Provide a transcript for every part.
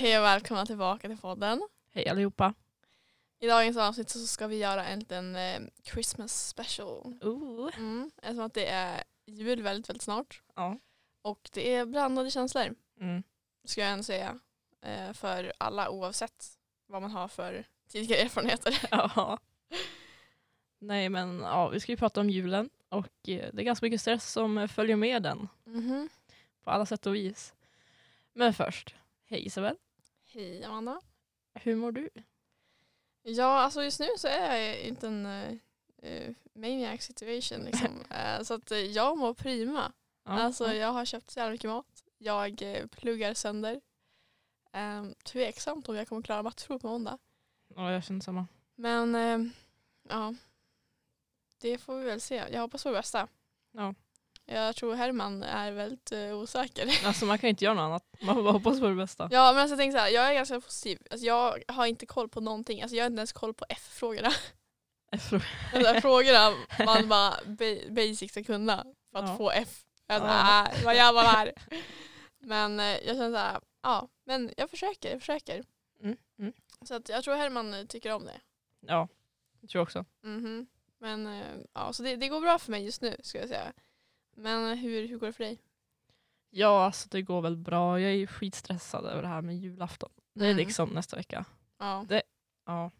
Hej och välkomna tillbaka till podden. Hej allihopa. I dagens avsnitt så ska vi göra en liten eh, Christmas special. Ooh. Mm, eftersom att det är jul väldigt, väldigt snart. Ja. Och det är blandade känslor, Mm. ska jag ändå säga. Eh, för alla oavsett vad man har för tidigare erfarenheter. ja. Nej men ja, vi ska ju prata om julen och eh, det är ganska mycket stress som eh, följer med den Mhm. på alla sätt och vis. Men först, hej Isabel. Hej Amanda. Hur mår du? Ja, alltså just nu så är jag inte en uh, uh, maniac situation liksom. Eh, så att jag mår prima. Ja, Alltså ja. jag har köpt så jävla mycket mat. Jag eh, pluggar sönder. Um, tveksamt om jag kommer klara matteprov på måndag. ja, jag känner samma. Men eh, ja, det får vi väl se. Jag hoppas på det bästa. Ja. Jag tror Herman är väldigt eh, osäker. Alltså man kan inte göra något annat. Man får bara hoppas på det bästa. ja men alltså, jag tänker så här, jag är ganska positiv. Alltså, jag har inte koll på någonting. Alltså, jag har inte ens koll på F-frågorna. De där frågorna man bara ba- basic ska kunna för att Ja. få F. Jag Ja. äh, vad gör man här? Men eh, jag känner så här, ja, men jag försöker, jag försöker. Mm. Mm. Så att jag tror Herman eh, tycker om det. Ja, jag tror också. Mhm. Men eh, ja, så det, det går bra för mig just nu ska jag säga. Men eh, hur, hur går det för dig? Ja, alltså det går väl bra. Jag är ju skitstressad över det här med julafton. Det är Mm. liksom nästa vecka. Ja, Ja,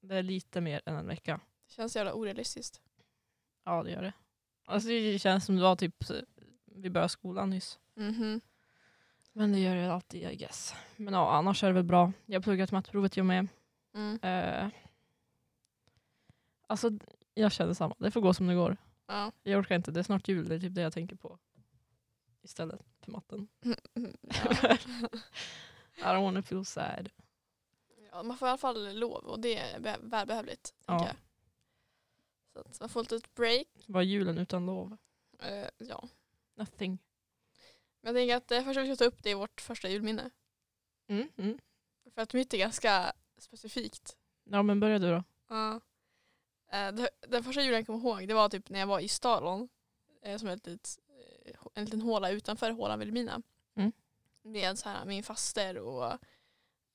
det är lite mer än en vecka. det känns jävla orealistiskt. Ja, det gör det. Alltså det känns som det var typ vi började skolan nyss. Mhm. Men det gör det alltid I guess. Men ja, annars är det väl bra. Jag har pluggat matteprovet jag med. Mm. Eh, alltså jag känner samma. Det får gå som det går. Ja. Jag orkar inte. Det är snart jul. Det är typ det jag tänker på. Istället för matten. ja. I don't wanna feel sad. ja, man får i alla fall lov och det är be- välbehövligt. Ja. jag. Så att man får ett litet break. Vad är julen utan lov? Eh, ja. Nothing. Men jag tänker att det första vi ska ta upp det är vårt första julminne. Mm, mm. För att mitt är ganska specifikt. Ja men börja du då. Ja. Det, den första julen jag kommer ihåg det var typ när jag var i Stalon. eh, Som är ett litet, eh, en liten håla utanför hålan Vilhelmina. Mm. Med så här, min faster och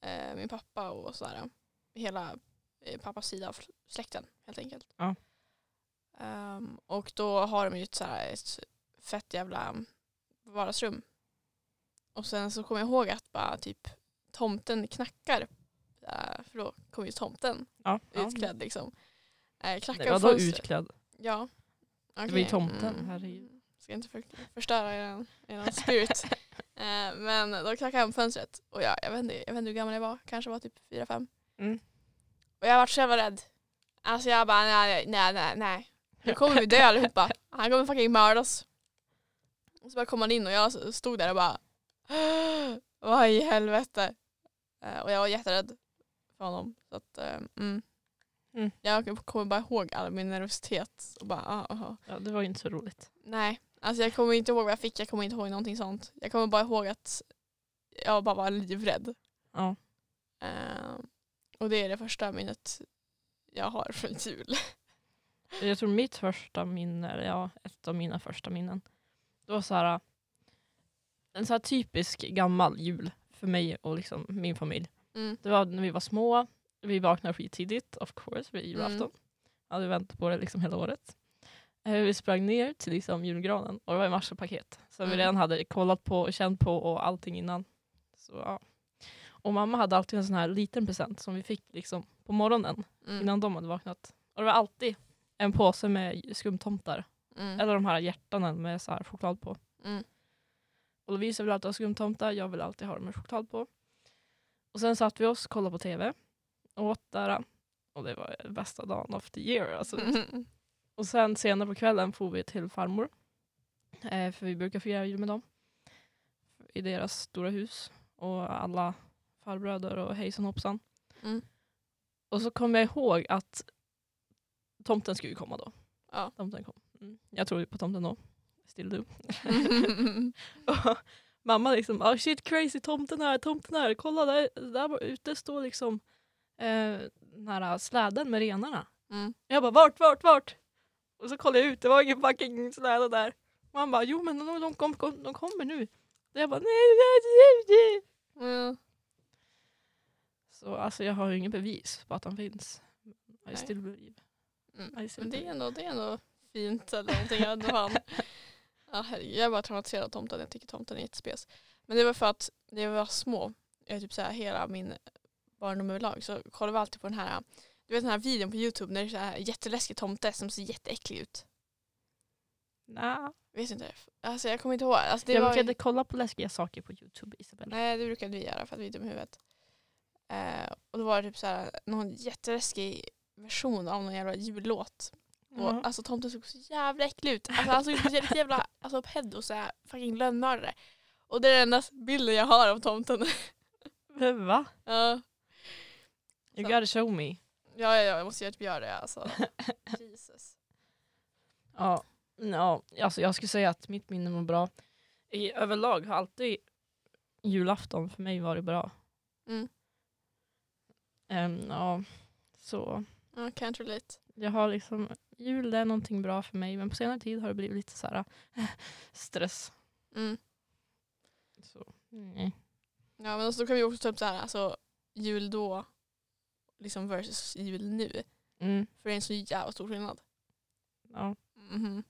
eh, min pappa och sådär. Hela eh, pappas sida av släkten helt enkelt. Ja. Ehm, och då har de ju ett, så här, ett fett jävla vardagsrum. Och sen så kommer jag ihåg att bara typ tomten knackar. För då kommer ju tomten Ja, ja. utklädd liksom. Eh, knackar Nej, på vadå fönstret. utklädd? Ja. var ju Okej. tomten, herregud. Ska inte för, förstöra er, er spirit. eh, men då knackade han på fönstret. Och jag, jag, vet inte, jag vet inte hur gammal jag var. Kanske var typ 4-5. Mm. Och jag var så jävla rädd. Alltså jag bara nej, nej, nej, nej. Nu kommer vi dö allihopa. Han kommer fucking mörda oss. Och så bara kom han in och jag stod där och bara vad i helvete. Eh, och jag var jätterädd för honom. Så att, eh, mm. Mm. Jag kommer bara ihåg all min nervositet. Och bara, ah, ah, ah. Ja, det var ju inte så roligt. Nej, alltså jag kommer inte ihåg vad jag fick. Jag kommer inte ihåg någonting sånt. Jag kommer bara ihåg att jag bara var livrädd. Ja. Eh, och det är det första minnet jag har från jul. Jag tror mitt första minne, eller ja, ett av mina första minnen, det var så här, en så här typisk gammal jul för mig och liksom min familj. Mm. Det var när vi var små, vi vaknade skittidigt, of course, är julafton. Hade väntat på det liksom hela året. Eh, Vi sprang ner till liksom julgranen och det var en massa paket som vi Mm. redan hade kollat på och känt på och allting innan. Så, ja. Och mamma hade alltid en sån här liten present som vi fick liksom på morgonen Mm. innan de hade vaknat. Och det var alltid en påse med skumtomtar. Mm. Eller de här hjärtanen med så här choklad på. Mm. Och Lovisa vill alltid ha skumtomtar, jag vill alltid ha dem med choklad på. Och sen satt vi oss och kollade på tv åt där. Och det var bästa dagen of the year. Alltså. Mm. Och sen senare på kvällen får vi till farmor. Eh, för vi brukar fira jul med dem. I deras stora hus. Och alla farbröder och hejsan hoppsan. Mm. Och så kom jag ihåg att tomten skulle komma då. Ja. Tomten kom. Mm. Jag tror ju på tomten då. Still do. Mm. Mamma liksom, oh shit crazy, tomten här, tomten här, kolla där, där ute står liksom eh, den här släden med renarna. Mm. Jag bara vart, vart, vart? Och så kollade jag ut, det var ingen fucking släde där. Och han bara, jo men de, de, kom, kom, de kommer nu. Och jag bara, nej, nej, nej. Mm. Så alltså, jag har ju inget bevis på att han finns. I still believe. Mm. I still Men det är, ändå, det är ändå fint eller någonting. Jag, fan. ja, herregud, jag är bara traumatiserad av tomten. Jag tycker tomten är jättespes. Men det var för att när vi var små, jag typ så här, hela min barndom överlag, så kollade vi alltid på den här du vet den här videon på Youtube när det är så här jätteläskig tomte som ser jätteäcklig ut. Nah. Vet inte. Alltså jag kommer inte ihåg. Alltså, jag var, brukade kolla på läskiga saker på Youtube Isabella. Nej det brukade vi göra för att vi är dum i huvudet. Eh, och då var det typ så här, någon jätteläskig version av någon jävla jullåt. Och, Ja. alltså tomten såg så jävla äcklig ut. Alltså, han såg ut som en jävla alltså, pedo, så här, fucking lönnmördare. Och det är den enda bilden jag har av tomten. Men Va? ja. You Så. gotta show me. Ja, ja, ja, jag måste typ göra det. Alltså. Jesus. Ja, ja alltså jag skulle säga att mitt minne var bra. I överlag har alltid julafton för mig varit bra. Mm. Ehm, ja, så Ja, can't relate. jag har liksom, jul det är någonting bra för mig men på senare tid har det blivit lite så här stress. Mm. Så, nej. Ja, men alltså, då kan vi också ta upp så här, alltså, jul då liksom versus jul nu. Mm, För det är en så jävla stor skillnad. ja. Mhm.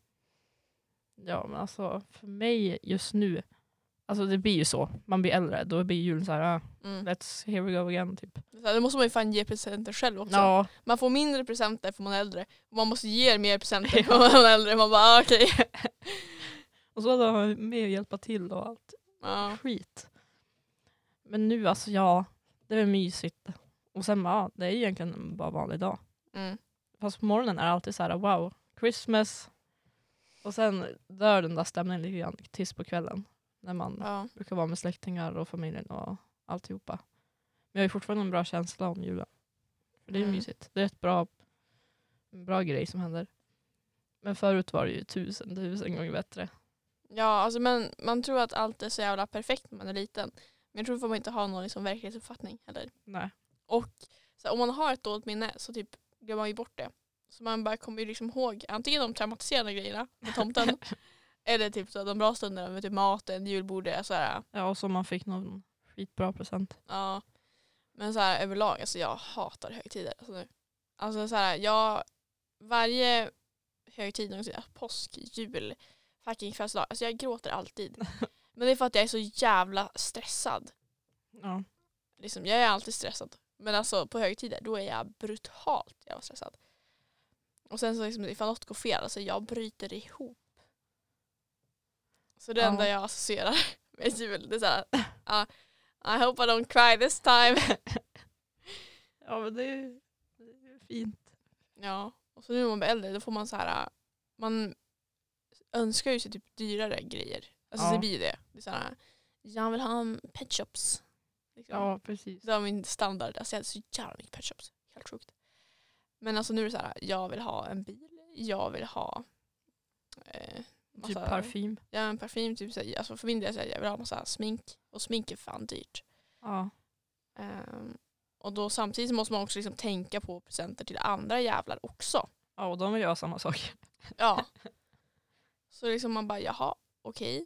ja, men alltså för mig just nu, alltså det blir ju så. Man blir äldre, då blir julen så här, ah, Mm. let's, here we go again typ. Då måste man ju fan ge presenter själv också. Ja, Man får mindre presenter för man är äldre. Man måste ge mer presenter för man är äldre. Man bara ah, okej. och så har man med och hjälpa till och allt. Ja. skit. Men nu alltså ja, det är mysigt. Och sen ja, det är egentligen bara en vanlig dag. Mm. Fast på morgonen är det alltid så här wow, Christmas. Och sen dör den där stämningen lite grann tills på kvällen. När man Ja. brukar vara med släktingar och familjen och alltihopa. Men jag har fortfarande en bra känsla om julen. För det är Mm. mysigt. Det är ett bra, en bra grej som händer. Men förut var det ju tusen, tusen gånger bättre. ja, alltså men man tror att allt är så jävla perfekt när man är liten. Men jag tror att man inte har någon liksom verklighetsuppfattning heller. Nej. Och så här, om man har ett dåligt minne så typ glömmer man ju bort det. Så man bara kommer ju liksom ihåg antingen de traumatiserande grejerna med tomten eller typ så de bra stunderna med typ maten, julbordet. Så här, Ja, och så man fick någon skitbra present. Ja. Men så här överlag, alltså jag hatar högtider. Alltså, nu. alltså så här, jag, varje högtid, någonsin, alltså, påsk, jul, fucking födelsedag, alltså jag gråter alltid. Men det är för att jag är så jävla stressad. Ja. Liksom, jag är alltid stressad. Men alltså på högtider, då är jag brutalt jävla stressad. Och sen så liksom, ifall något går fel, alltså jag bryter ihop. Så det Ja. enda jag associerar med jul, det är såhär, ah, I hope I don't cry this time. Ja men det är, det är fint. Ja, och så nu när man blir äldre då får man så här, man önskar ju sig typ dyrare grejer. Alltså Ja. det blir ju det. det är så här, jag vill ha en pet shops. Liksom. Ja precis. Det var min standard. Alltså jag hade så jävla mycket pet shops. Helt sjukt. Men alltså nu är det så här, jag vill ha en bil. Jag vill ha eh, Typ massa- parfym. Ja, en parfym. Typ, så här, alltså för min del så här, jag vill ha massa smink. Och smink är fan dyrt. Ja. Ehm, och då samtidigt måste man också liksom tänka på presenter till andra jävlar också. ja och de vill göra samma sak. Ja. Så liksom man bara, jaha, okej.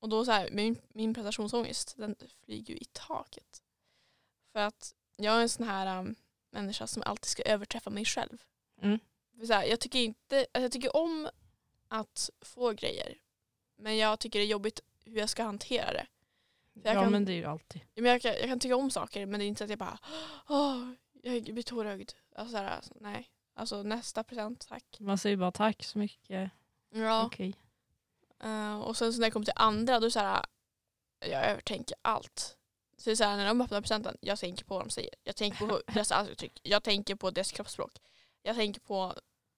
Och då så här, min, min prestationsångest, den flyger ju i taket. För att jag är en sån här um, människa som alltid ska överträffa mig själv. Mm. Så här, jag tycker inte, alltså jag tycker om att få grejer. Men jag tycker det är jobbigt hur jag ska hantera det. ja kan- men det är ju alltid. Men jag, kan, jag kan tycka om saker men det är inte så att jag bara, åh, jag blir tårögd. Alltså, här, alltså, nej. Alltså nästa present, tack. Man säger bara tack så mycket. Ja. Okej. Eh, och sen så när det kommer till andra då är så här, jag övertänker allt. Så det är så här, när de öppnar presenten, jag tänker på vad de säger. Jag tänker på deras ansiktsuttryck. Jag tänker på deras kroppsspråk. Jag tänker på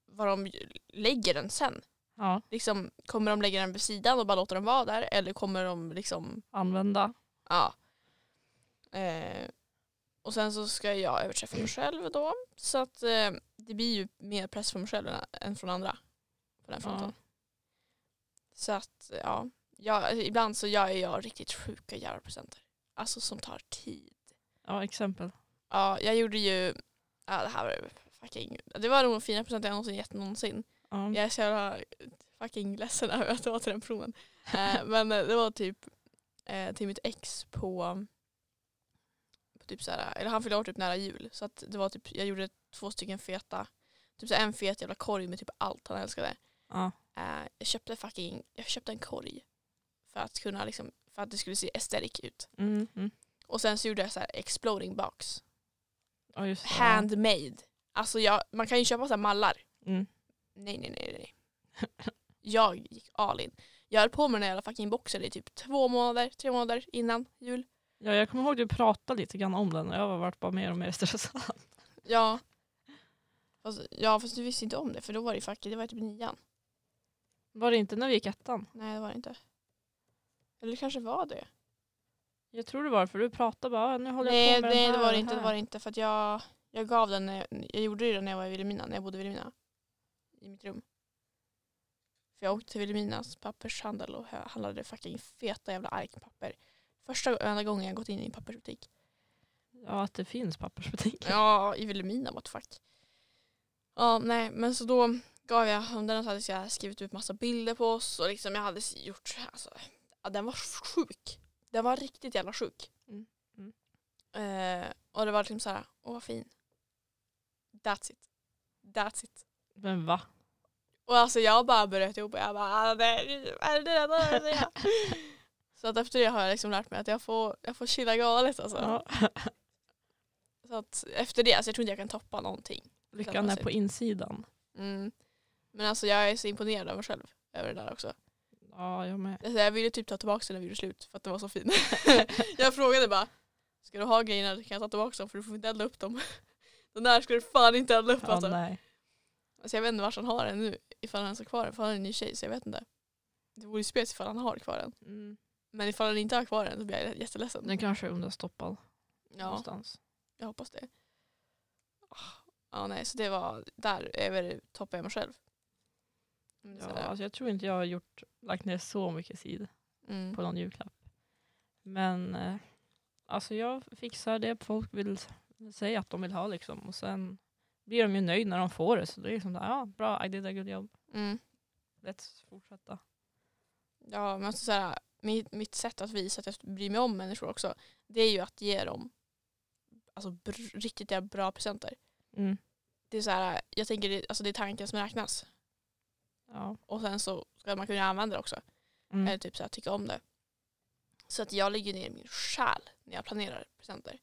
vad de lägger den sen. Ja. Liksom, kommer de lägga den vid sidan och bara låta den vara där? Eller kommer de liksom, Använda. ja. Eh, och sen så ska jag överträffa mig själv då. Så att eh, det blir ju mer press från mig själv än- från andra. På den fronten. Så att ja, jag, ibland så gör jag riktigt sjuka jävla presenter. Alltså som tar tid. Ja exempel. Ja, jag gjorde ju, ja det här var fucking, det var nog den fina presenten jag någonsin gett någonsin. Ja. Jag är så jävla fucking ledsen över att det var till den personen. Eh, men eh, det var typ eh, till mitt ex på, på typ såhär, eller han fyllde år typ nära jul. Så att det var typ, jag gjorde två stycken feta, typ en fet jävla korg med typ allt han älskade. Ja. Eh, jag köpte fucking, jag köpte en korg. För att kunna liksom, för att det skulle se aesthetic ut. Mm, mm. Och sen så gjorde jag så här exploding box. Ja. Handmade. Alltså jag, man kan ju köpa så här mallar. Mm. Nej nej nej nej. Jag gick all in. Jag höll på med den här jävla fucking boxen i typ två månader, tre månader innan jul. Ja, jag kommer ihåg att du pratade lite grann om den och jag har varit bara mer och mer stressad. Ja. Fast, ja fast du visste inte om det för då var det fucking, det var typ nian. Var det inte när vi gick ettan? Nej det var det inte. Eller det kanske var det. Jag tror det var för du pratade bara, "Ah, nu håller Nej, jag på med nej den det var det inte. Det här." var det inte för att jag, jag gav den, när jag, jag gjorde det när jag var i Vilhelmina, när jag bodde i Vilhelmina. I mitt rum. För jag åkte till Vilhelminas pappershandel och handlade fucking feta jävla ark papper. Första och enda gången jag gått in i en pappersbutik. Ja, att det finns pappersbutiker. Ja, i Vilhelmina, what the fuck. Ja, nej, men så då gav jag honom den och så hade jag skrivit ut massa bilder på oss och liksom jag hade gjort, alltså, den var sjuk. Den var riktigt jävla sjuk. Mm, mm. Eh, och det var liksom så här, åh vad fin. That's it. That's it. Men va? Och alltså jag bara bröt ihop och jag bara, "Ah, det är det enda jag vill säga?" Så att efter det har jag liksom lärt mig att jag får, jag får chilla galet alltså. Ja. Så att efter det, alltså jag tror inte jag kan toppa någonting. Lyckan är på insidan. Mm. Men alltså jag är så imponerad av mig själv över det där också. Ja, jag med. Alltså, jag ville typ ta tillbaka den när vi gjorde slut för att den var så fin. jag frågade bara, ska du ha grejerna kan jag ta tillbaka dem för du får inte elda upp dem. Den där ska du fan inte elda upp Ja, alltså. nej. alltså. Jag vet inte vart han har den nu, ifall han ens har kvar den, för han är en ny tjej så jag vet inte. Det vore ju spes ifall han har kvar den. Mm. Men ifall han inte har kvar den så blir jag jätteledsen. Den kanske är undanstoppad Ja, någonstans. jag hoppas det. Ah, Ja nej, så det var, där över toppar jag mig själv. Ja, alltså jag tror inte jag har gjort, lagt ner så mycket tid Mm. på någon julklapp. Men eh, alltså jag fixar det folk vill säga att de vill ha liksom. Och sen blir de ju nöjda när de får det. Så det är liksom, där, ja bra, I did a good job. Mm. Let's fortsätta. Ja, men alltså såhär, mitt, mitt sätt att visa att jag bryr mig om människor också, det är ju att ge dem alltså, br- riktigt bra presenter. Mm. Det är så här, jag tänker alltså det är tanken som räknas. Ja. Och sen så ska man kunna använda det också. Mm. Eller typ så här, tycka om det. Så att jag lägger ner min själ när jag planerar presenter.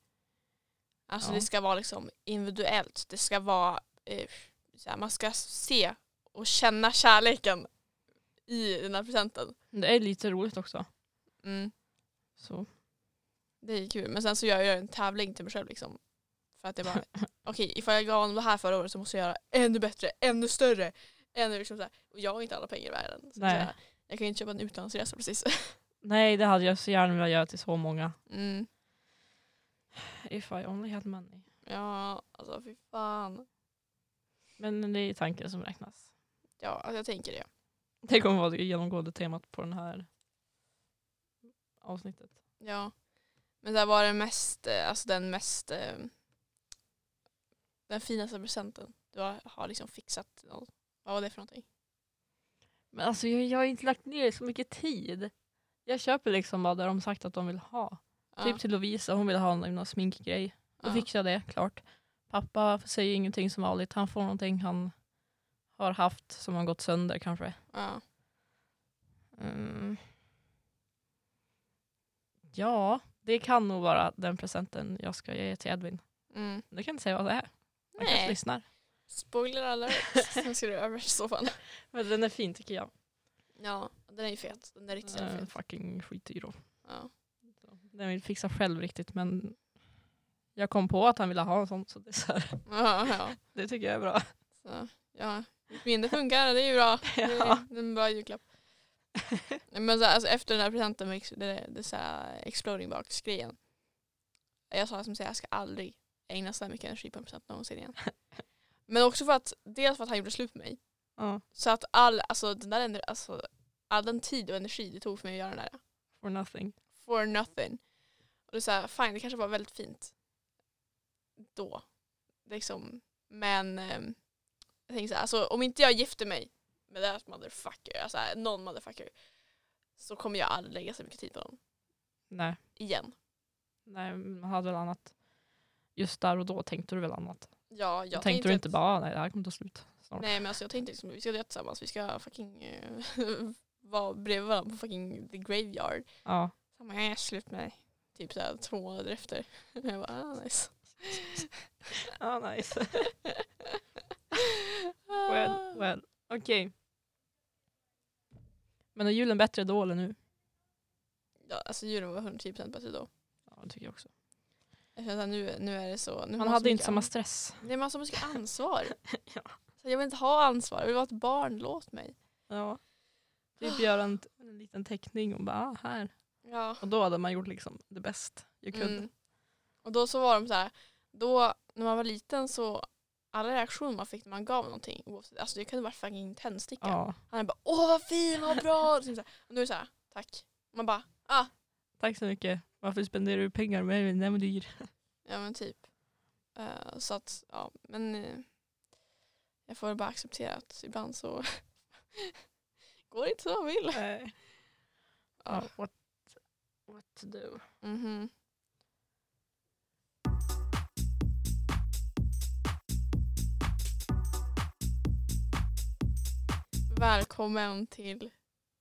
Alltså Ja. det ska vara liksom individuellt. Det ska vara, eh, här, man ska se och känna kärleken i den här presenten. Det är lite roligt också. Mm. Så. Det är kul. Men sen så gör jag en tävling till mig själv. Liksom. För att det bara, okej ifall jag gav honom det här förra året så måste jag göra ännu bättre, ännu större. Ännu liksom så här. Och jag har inte alla pengar i världen. Så Nej. så här, jag kan ju inte köpa en utlandsresa precis. Nej, det hade jag så gärna velat göra till så många. Mm. If I only had money. Ja, alltså fy fan. Men det är tanken som räknas. Ja, alltså jag tänker det. Det kommer vara det genomgående temat på den här avsnittet. Ja. Men det var den mest, eh, alltså den mest, eh, den finaste presenten du har, har liksom fixat. någon- Vad var det för någonting? Men alltså jag, jag har inte lagt ner så mycket tid. Jag köper liksom bara det de sagt att de vill ha. Ja. Typ till Lovisa, hon vill ha någon, sminkgrej. Då ja. fixar jag det, klart. Pappa säger ingenting som vanligt. Han får någonting han har haft som har gått sönder kanske. ja. Mm. Ja, det kan nog vara den presenten jag ska ge till Edvin. Mm. Det kan inte säga vad det är. Han kanske lyssnar. Spoiler alert. Sen ska du över fall. Men den är fin tycker jag. Ja, den är ju fet. Den är riktigt jävla Uh, fet. fucking skitdyr då. Ja. Den vill fixa själv riktigt men jag kom på att han ville ha en sån så det, är så här, Ja, ja. det tycker jag är bra. Så, ja. Mitt minne funkar, det är ju bra. Det är, Ja. det är en bra julklapp. Men så, här, alltså, efter den här presenten med det, det så här, exploding box grejen. Jag sa som säger jag ska aldrig ägna så här mycket energi på en present någonsin igen. Men också för att, dels för att han gjorde slut med mig. Ja, Så att all, alltså, den där, ener- alltså, all den tid och energi det tog för mig att göra den där. for nothing. For nothing. Och det är så här, fine det kanske var väldigt fint. Då. Liksom. Men ehm, jag tänker så här, alltså, om inte jag gifter mig med that motherfucker, alltså någon motherfucker, så kommer jag aldrig lägga så mycket tid på dem. Nej, Igen. nej man hade väl annat just där och då tänkte du väl annat? Ja, Jag tänkte du inte att- bara, "Ah, nej det här kommer ta slut snart. Nej men alltså jag tänkte liksom vi ska det tillsammans. Vi ska fucking eh, vara bredvid varandra på fucking the graveyard. Ja. Så jag är slut med dig. Typ såhär två månader efter. Jag bara, ah, nice. Ah, nice. well, well. Okej. Men är julen bättre då eller nu? Ja, alltså julen var 110% bättre då. Ja det tycker jag också. Jag känner att nu, nu är det så. Nu Man så hade inte mycket samma stress. Nej man har så mycket ansvar. Ja. så jag vill inte ha ansvar, jag vill vara ett barn, låt mig. Ja. Typ göra en, en liten teckning och bara, ah, här. Ja. Och då hade man gjort liksom det bäst jag kunde. Mm. Och då så var de så här, då när man var liten så alla reaktioner man fick när man gav någonting, alltså det kunde vara fucking tändsticka. Ja. Han är bara åh vad fin, vad bra. Och, så här, och nu är det så här, tack. Man bara ah, Tack så mycket. Varför spenderar du pengar med mig? men dyr? ja men typ. Eh, så att ja, men eh, jag får bara acceptera att ibland så går det inte som man vill. Nej. Ja. Ja, what, what to do. Mhm. Välkommen till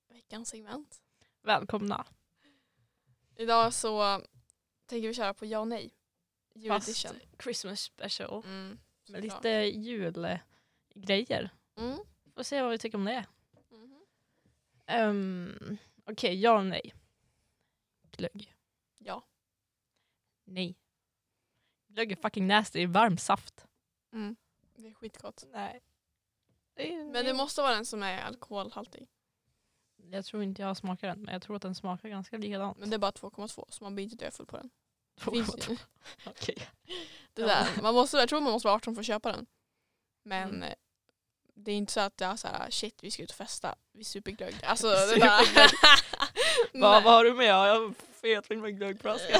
veckans segment. Välkomna. Idag så tänker vi köra på ja och nej. Juledition. Christmas special. Mm, Med lite julgrejer. Mm. Får se vad vi tycker om det. Mhm. Um, Okej, ja och nej. Glögg. Ja. Nej. Glögg är fucking nasty. Varm saft. Mm. Det är skitgott. Nej. Men det måste vara den som är alkoholhaltig. Jag tror inte jag smakar den, men jag tror att den smakar ganska likadant. Men det är bara 2,2 så man blir inte döfull på den. Det finns ju- Okej. Det där. Man måste, jag tror man måste vara 18 för att köpa den. Men Mm. eh, det är inte så att är så här shit vi ska ut och festa, vi super glögg. Alltså det där. Vad vad har du med? Ja, jag har fetling med glöggflaska.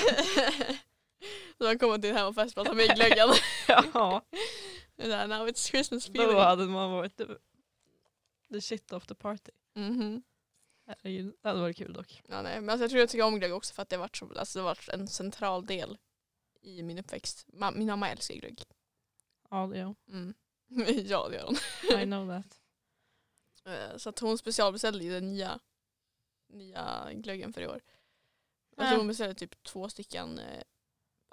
Så man kommer till en hemmafest och tar med glöggen. ja, Det där, now it's Christmas då feeling. hade man varit the, the shit of the party. Mhm. Det hade varit kul dock. Ja, nej. Men alltså, jag tror jag tycker om glögg också för att det har varit, så, alltså, det varit en central del i min uppväxt. Ma- min mamma älskar glögg. Ja, det gör Mm. ja det gör hon. I know that. Eh, Så att hon specialbeställde ju den nya, nya glöggen för i år. Jag tror hon beställde typ två stycken eh,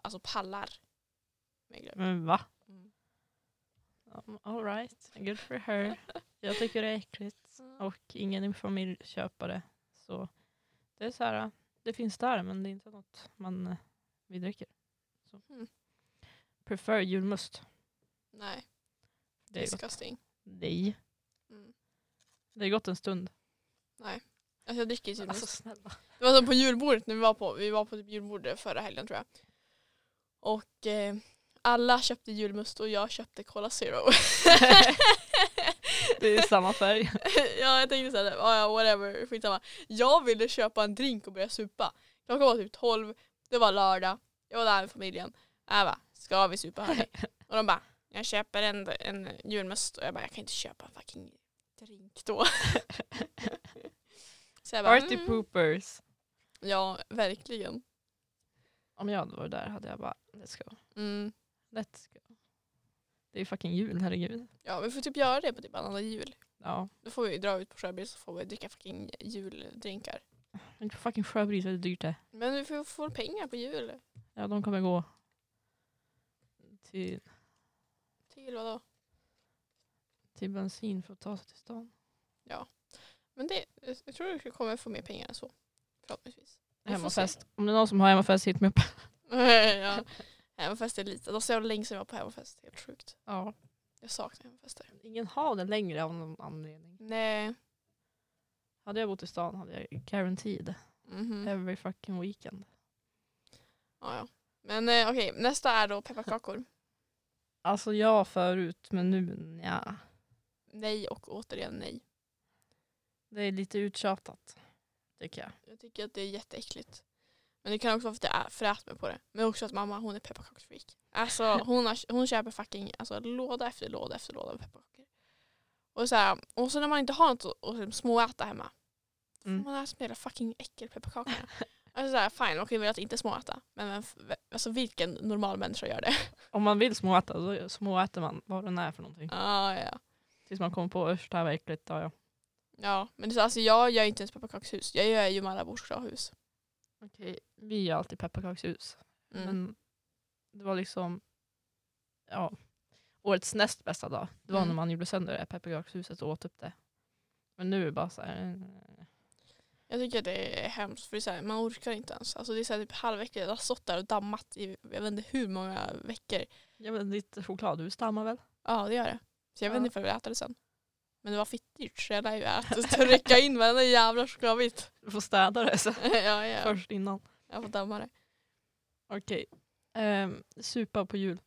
alltså pallar med glögg. Men va? Mm. Um, Alright, good for her. Jag tycker det är äckligt och ingen i min familj köper det. Så det är så här, det finns där men det är inte något man eh, vi dricker. Så. Mm. Prefer julmust. Nej, Det är gott. disgusting. Nej. Mm. Det är gott en stund. Alltså jag dricker ju typ Alltså snälla. Det var som på julbordet när vi var på, vi var på typ julbordet förra helgen tror jag. Och eh, alla köpte julmust och jag köpte Cola Zero. Det är samma färg. ja jag tänkte såhär, ja ja whatever, skitsamma. Jag ville köpa en drink och börja supa. Klockan var typ 12, det var lördag, jag var där med familjen. Jag bara, ska vi supa hörni? Och de bara, jag köper en, en julmust och jag bara, jag kan inte köpa en fucking drink då. Så jag bara, Party mm. poopers. Ja, verkligen. Om jag hade varit där hade jag bara, let's go. Mm. Let's go. Det är fucking jul, herregud. Ja, vi får typ göra det på typ annandag jul. Ja. Då får vi dra ut på Sjöbris så får vi dricka fucking juldrinkar. Men på fucking Sjöbris är det dyrt det. Men vi får, får pengar på jul. Ja, de kommer gå till, Till vadå? till bensin för att ta sig till stan. Men det, jag tror du kommer få mer pengar än så. Förhoppningsvis. Hemmafest. Om det är någon som har hemmafest, hit mig upp. ja. Hemmafest är lite. Var så länge sedan jag var på hemmafest. Helt sjukt. Ja. Jag saknar hemmafester. Ingen har det längre av någon anledning. Nej. Hade jag bott i stan hade jag guaranteed Mhm. every fucking weekend. Ja, ja. Men eh, okej, nästa är då pepparkakor. Alltså ja förut, men nu ja. nej och återigen nej. Det är lite uttjatat. Tycker jag. Jag tycker att det är jätteäckligt. Men det kan också vara för att jag frät med på det. Men också att mamma hon är pepparkaksfreak. Alltså hon, har, hon köper fucking alltså, låda efter låda efter låda med pepparkakor. Och så, här, och så när man inte har något att, småäta hemma. Mm. man äta med hela fucking äckelpepparkakorna. Alltså såhär, fine, man kan ju vilja att inte småäta. Men vem alltså, vilken normal människa gör det? Om man vill småäta, då småäter man vad den är för någonting. Ja, ja. Tills man kommer på usch det här var äckligt. Ja, ja. Ja, men det, är så- alltså, jag gör inte ens pepparkakshus. Jag gör ju Marabous chokladhus. Okej, vi gör alltid pepparkakshus. Mm. Men det var liksom ja, årets näst bästa dag. Det var Mm. när man gjorde sönder det pepparkakshuset och åt upp det. Men nu är det bara så här. eh, Jag tycker att det är hemskt för det är här, man orkar inte ens. Alltså, det är så här, typ halväckligt. Jag har stått där och dammat i jag vet inte hur många veckor. Ja men ditt chokladhus dammar väl? Ja, det gör det. Så jag vet Ja. inte ifall jag vill äta det sen. Men det var fittdyrt så jag lär ju äta trycka in varenda jävla chokladbit. Du får städa det så. ja, ja. först innan. Jag får damma det. Okej. Ehm, supa på jul.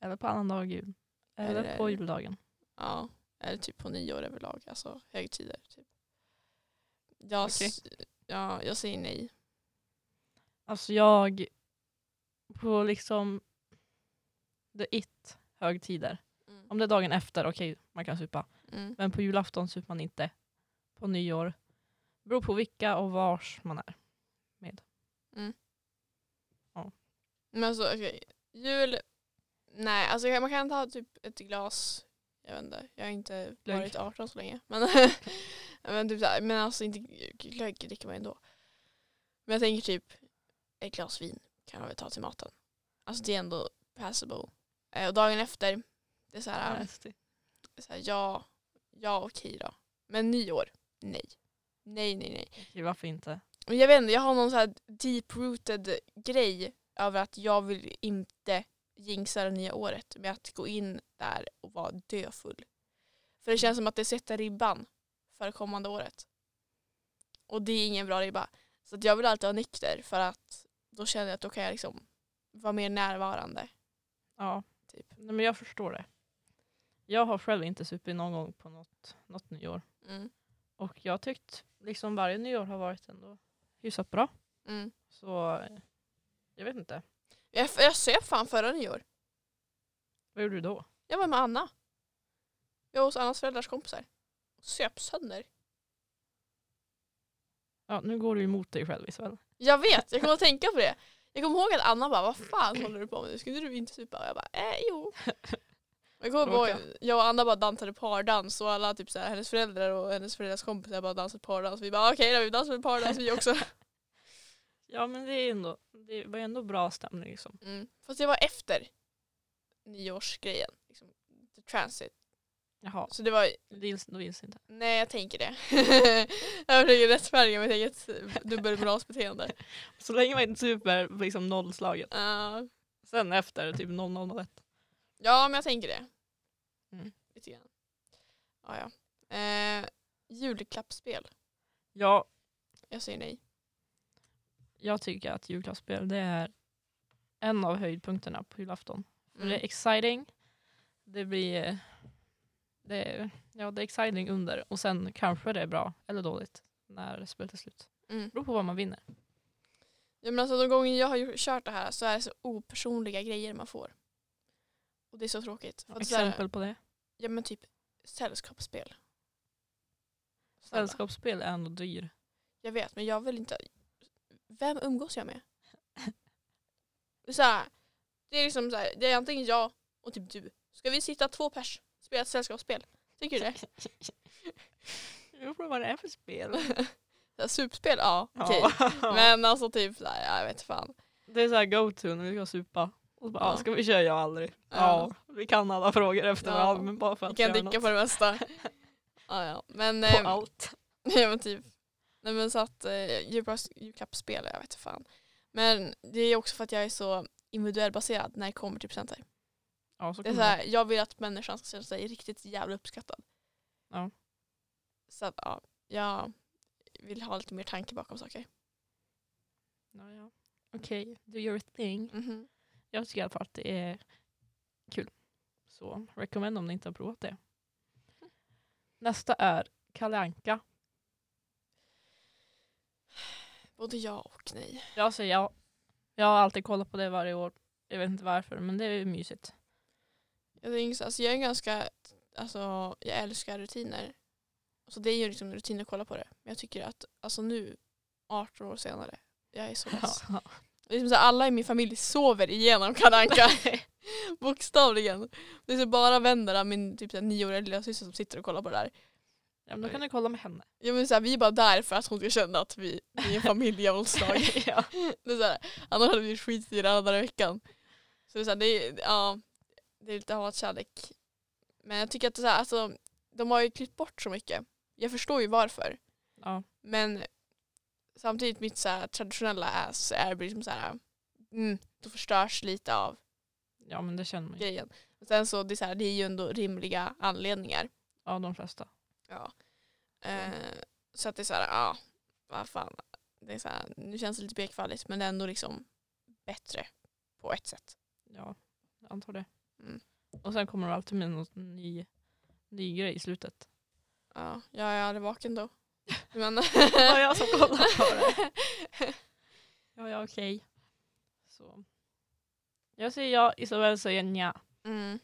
Eller på annan jul. Eller Eller- på juldagen. Ja, eller typ på nyår överlag. Alltså högtider. Typ. Jag, Okej. ja, jag säger nej. Alltså jag på liksom the it högtider. Mm. Om det är dagen efter, okej man kan supa. Mm. Men på julafton super man inte. På nyår. Beror på vilka och vars man är. Men alltså okej, jul, nej alltså man kan ta typ ett glas, jag vet inte, jag har inte Glögg. varit 18 så länge. Men, men, typ så här, men alltså inte glögg dricker man ändå. Men jag tänker typ ett glas vin kan man väl ta till maten. Alltså det är ändå passable. Eh, Och dagen efter, det är så här, det är så här ja, ja okej då. Men nyår, nej. Nej, nej, nej. Okej, varför inte? Jag vet inte, jag har någon så här deep-rooted grej över att jag vill inte jinxa det nya året med att gå in där och vara döfull. För det känns som att det sätter ribban för kommande året. Och det är ingen bra ribba. Så jag vill alltid vara nykter för att då känner jag att då kan jag liksom vara mer närvarande. Ja, Typ. Nej, men jag förstår det. Jag har själv inte supit någon gång på något, något nyår. Mm. Och jag har tyckt liksom varje nyår har varit ändå hyfsat bra. Mm. Så eh, jag vet inte. Jag, jag söp fan förra nyår. Vad gjorde du då? Jag var med Anna. Jag var hos Annas föräldrars kompisar. Söp sönder. Ja, nu går du emot dig själv Isabel. Jag vet, jag kommer att tänka på det. Jag kommer ihåg att Anna bara, vad fan håller du på med nu? Skulle du inte supa? Och jag bara, eh jo. Jag kommer ihåg, jag och Anna bara dansade pardans och alla typ såhär, hennes föräldrar och hennes föräldrars kompisar bara dansade pardans. Vi bara okej då, vi dansade pardans vi också. Ja men det, är ändå, det var ändå bra stämning liksom. Mm. Fast det var efter nyårsgrejen. Liksom, the transit. Jaha, Så det var, det gills, då gills inte. nej jag tänker det. jag försöker rättfärdiga mitt eget dubbelmoralsbeteende. Så länge man inte super liksom nollslaget. Ja. Sen efter typ 0001. Ja, men jag tänker det. Mm. Lite grann. Ja, ja. Eh, julklappsspel. Ja, Jag säger nej. jag tycker att julklappsspel det är en av höjdpunkterna på julafton. För Mm. det är exciting. Det blir det är, ja, det är exciting under och sen kanske det är bra eller dåligt när spelet är slut. Mm. Beror på vad man vinner. Ja, men alltså, de gånger jag har kört det här så är det så opersonliga grejer man får. Och det är så tråkigt. Att så här- Exempel på det. Ja men typ sällskapsspel. Snälla. Sällskapsspel är ändå dyr. Jag vet men jag vill inte. Vem umgås jag med? Det är, så här, det är liksom så här, det är antingen jag och typ du. Ska vi sitta två pers och spela ett sällskapsspel? Tycker du det? Beror på vad det är för spel. Supspel? Ja, okej. Ja. Men alltså typ, så här, jag vet fan. Det är så här go-to när vi ska supa. Och bara, Ja. ska vi köra jag aldrig? Ja. Ja. vi kan alla frågor efter Ja. varandra men bara för Vi att kan göra dicka något. på det mesta. Ja, ja. Men, På eh, allt. ja, men typ. Nej men så att eh, julklapp- julklappsspel, jag vet fan. Men det är också för att jag är så individuell baserad när det kommer till presenter. Ja, så Det är kan så här, jag vill att människan ska känna sig riktigt jävla uppskattad. Ja. Så att ja, jag vill ha lite mer tanke bakom saker. ja, ja. Okej, do your thing. Mhm. Jag tycker i alla fall att det är kul. Så recommend om ni inte har provat det. Nästa är Kalle Anka. Både ja och nej. Jag säger ja. Jag har alltid kollat på det varje år. Jag vet inte varför men det är mysigt. Jag, tänker, så- alltså, jag är ganska, alltså jag älskar rutiner. Så det är ju liksom rutin att kolla på det. Men jag tycker att alltså nu, 18 år senare, jag är så less. Det är som så här, alla i min familj sover igenom Kalle Anka. Bokstavligen. Det är så bara vänner min typ så här nioåriga lilla syster som sitter och kollar på det där. Ja, men då kan du kolla med henne. Ja, men så här, vi är bara där för att hon ska känna att vi, vi är en familjevåldslag. ja. det är så här, annars hade vi skitstyra alla dagar i veckan. Så det är, så här, det är, ja, det är lite hatkärlek. Men jag tycker att det är så här, alltså, de har ju klippt bort så mycket. Jag förstår ju varför. ja. Men samtidigt mitt så här, traditionella ass är liksom så här, mm, då förstörs lite av Ja men det känner man ju. grejen. Och sen så det är, så här, det är ju ändå rimliga anledningar. Ja de flesta. Ja. Eh, så att det är så här, ja, vad fan. Det är så här, nu känns det lite bekfalligt men det är ändå liksom bättre på ett sätt. Ja, jag antar det. Mm. Och sen kommer det alltid med någon ny, ny grej i slutet. Ja, jag är aldrig vaken då. Men var jag som kollade på det. Ja, ja okej. Så. Jag säger ja, Isabel säger nja. mm,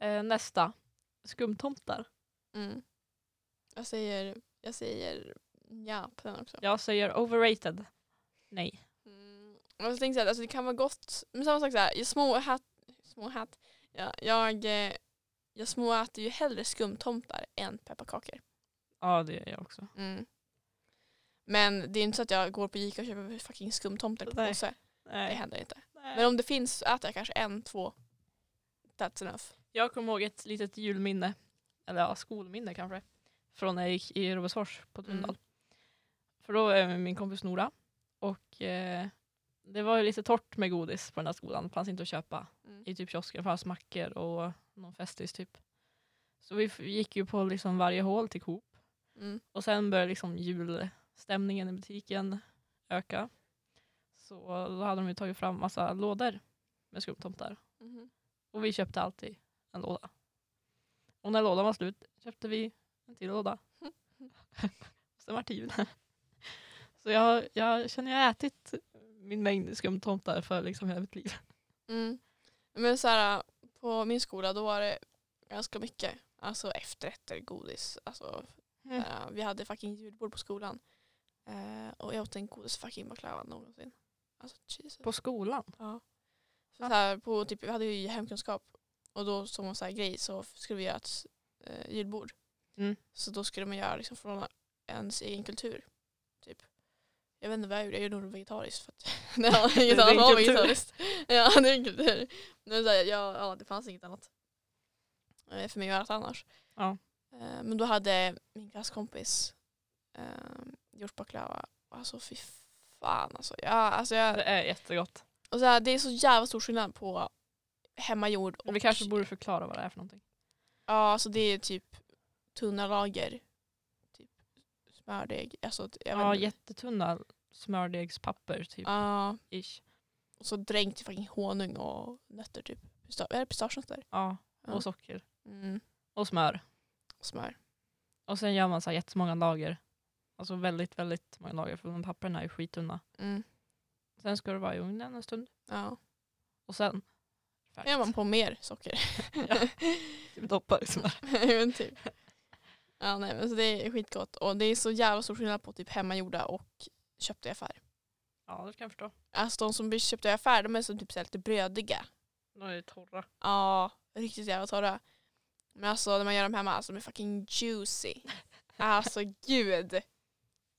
Eh, nästa. Skumtomtar. mm. Jag säger, jag säger ja på den också. Jag säger overrated. Nej. Mm. Så tänkte jag att alltså, det kan vara gott. Men samma sak så här, jag små hat, små hat. Ja, jag, eh, jag småäter ju hellre skumtomtar än pepparkakor. Ja det är jag också. Mm. Men det är inte så att jag går på Ica och köper fucking skumtomtar på Nej. påse. Det händer inte. Nej. Men om det finns så äter jag kanske en, två. That's enough. Jag kommer ihåg ett litet julminne, eller ja, skolminne kanske, från när jag gick i Robertsfors på Tunndal. Mm. För då är min kompis Nora och eh, det var ju lite torrt med godis på den här skolan. Det fanns inte att köpa Mm. i typ kiosken. Det fanns mackor och någon Festis typ. Så vi gick ju på liksom varje hål till Coop Mm. och sen började liksom julstämningen i butiken öka. Så då hade de tagit fram massa lådor med skumtomtar. Mhm. Och vi köpte alltid en låda. Och när lådan var slut köpte vi en till låda. Sen var det jul. Så jag, jag känner jag har ätit min mängd skumtomtar för liksom hela mitt liv. Mm. Men så här, på min skola då var det ganska mycket. Alltså efterrätter, godis. Alltså, Mm. eh, vi hade fucking julbord på skolan. Eh, och jag åt den godaste fucking baklavan någonsin. Alltså Jesus. På skolan? Ja. Så så här, på, typ, vi hade ju hemkunskap och då som en så här grej så skulle vi göra ett eh, julbord. Mm. Så då skulle man göra liksom från ens egen kultur. Typ. Jag vet inte vad jag gjorde, jag gjorde nog vegetariskt för att det var inget annat vegetariskt. Ja det är en kultur. Men så här, ja, ja det fanns inget annat eh, för mig att göra annars. Ja. Eh, Men då hade min klasskompis eh, gjort baklava. Alltså fy fan alltså. Ja, alltså jag, Det är jättegott. och så här, det är så jävla stor skillnad på hemmagjord och... Vi kanske borde förklara vad det är för någonting. Ja, alltså det är typ tunna lager. Typ smördeg. Alltså, jag Ja, vet jättetunna smördegspapper typ. Ja, Ish. och så dränkt i fucking honung och nötter typ. Pista- är det pistagenötter? Ja, Ja. och socker. Mm. Och smör. Och smör. Och sen gör man så här jättemånga lager. Alltså väldigt, väldigt många lager för de papperna är ju skittunna. Mm. Sen ska det vara i ugnen en stund. Ja. Och sen Då gör man på mer socker. Ja. typ doppar i smör. men typ. Ja, nej, men så det är skitgott. Och det är så jävla stor skillnad på typ hemmagjorda och köpta i affär. Ja, det kan jag förstå. Alltså de som blir köpta i affär de är så typ så här lite brödiga. De är torra. Ja, riktigt jävla torra. Men alltså när man gör dem hemma, alltså de är fucking juicy. Alltså gud.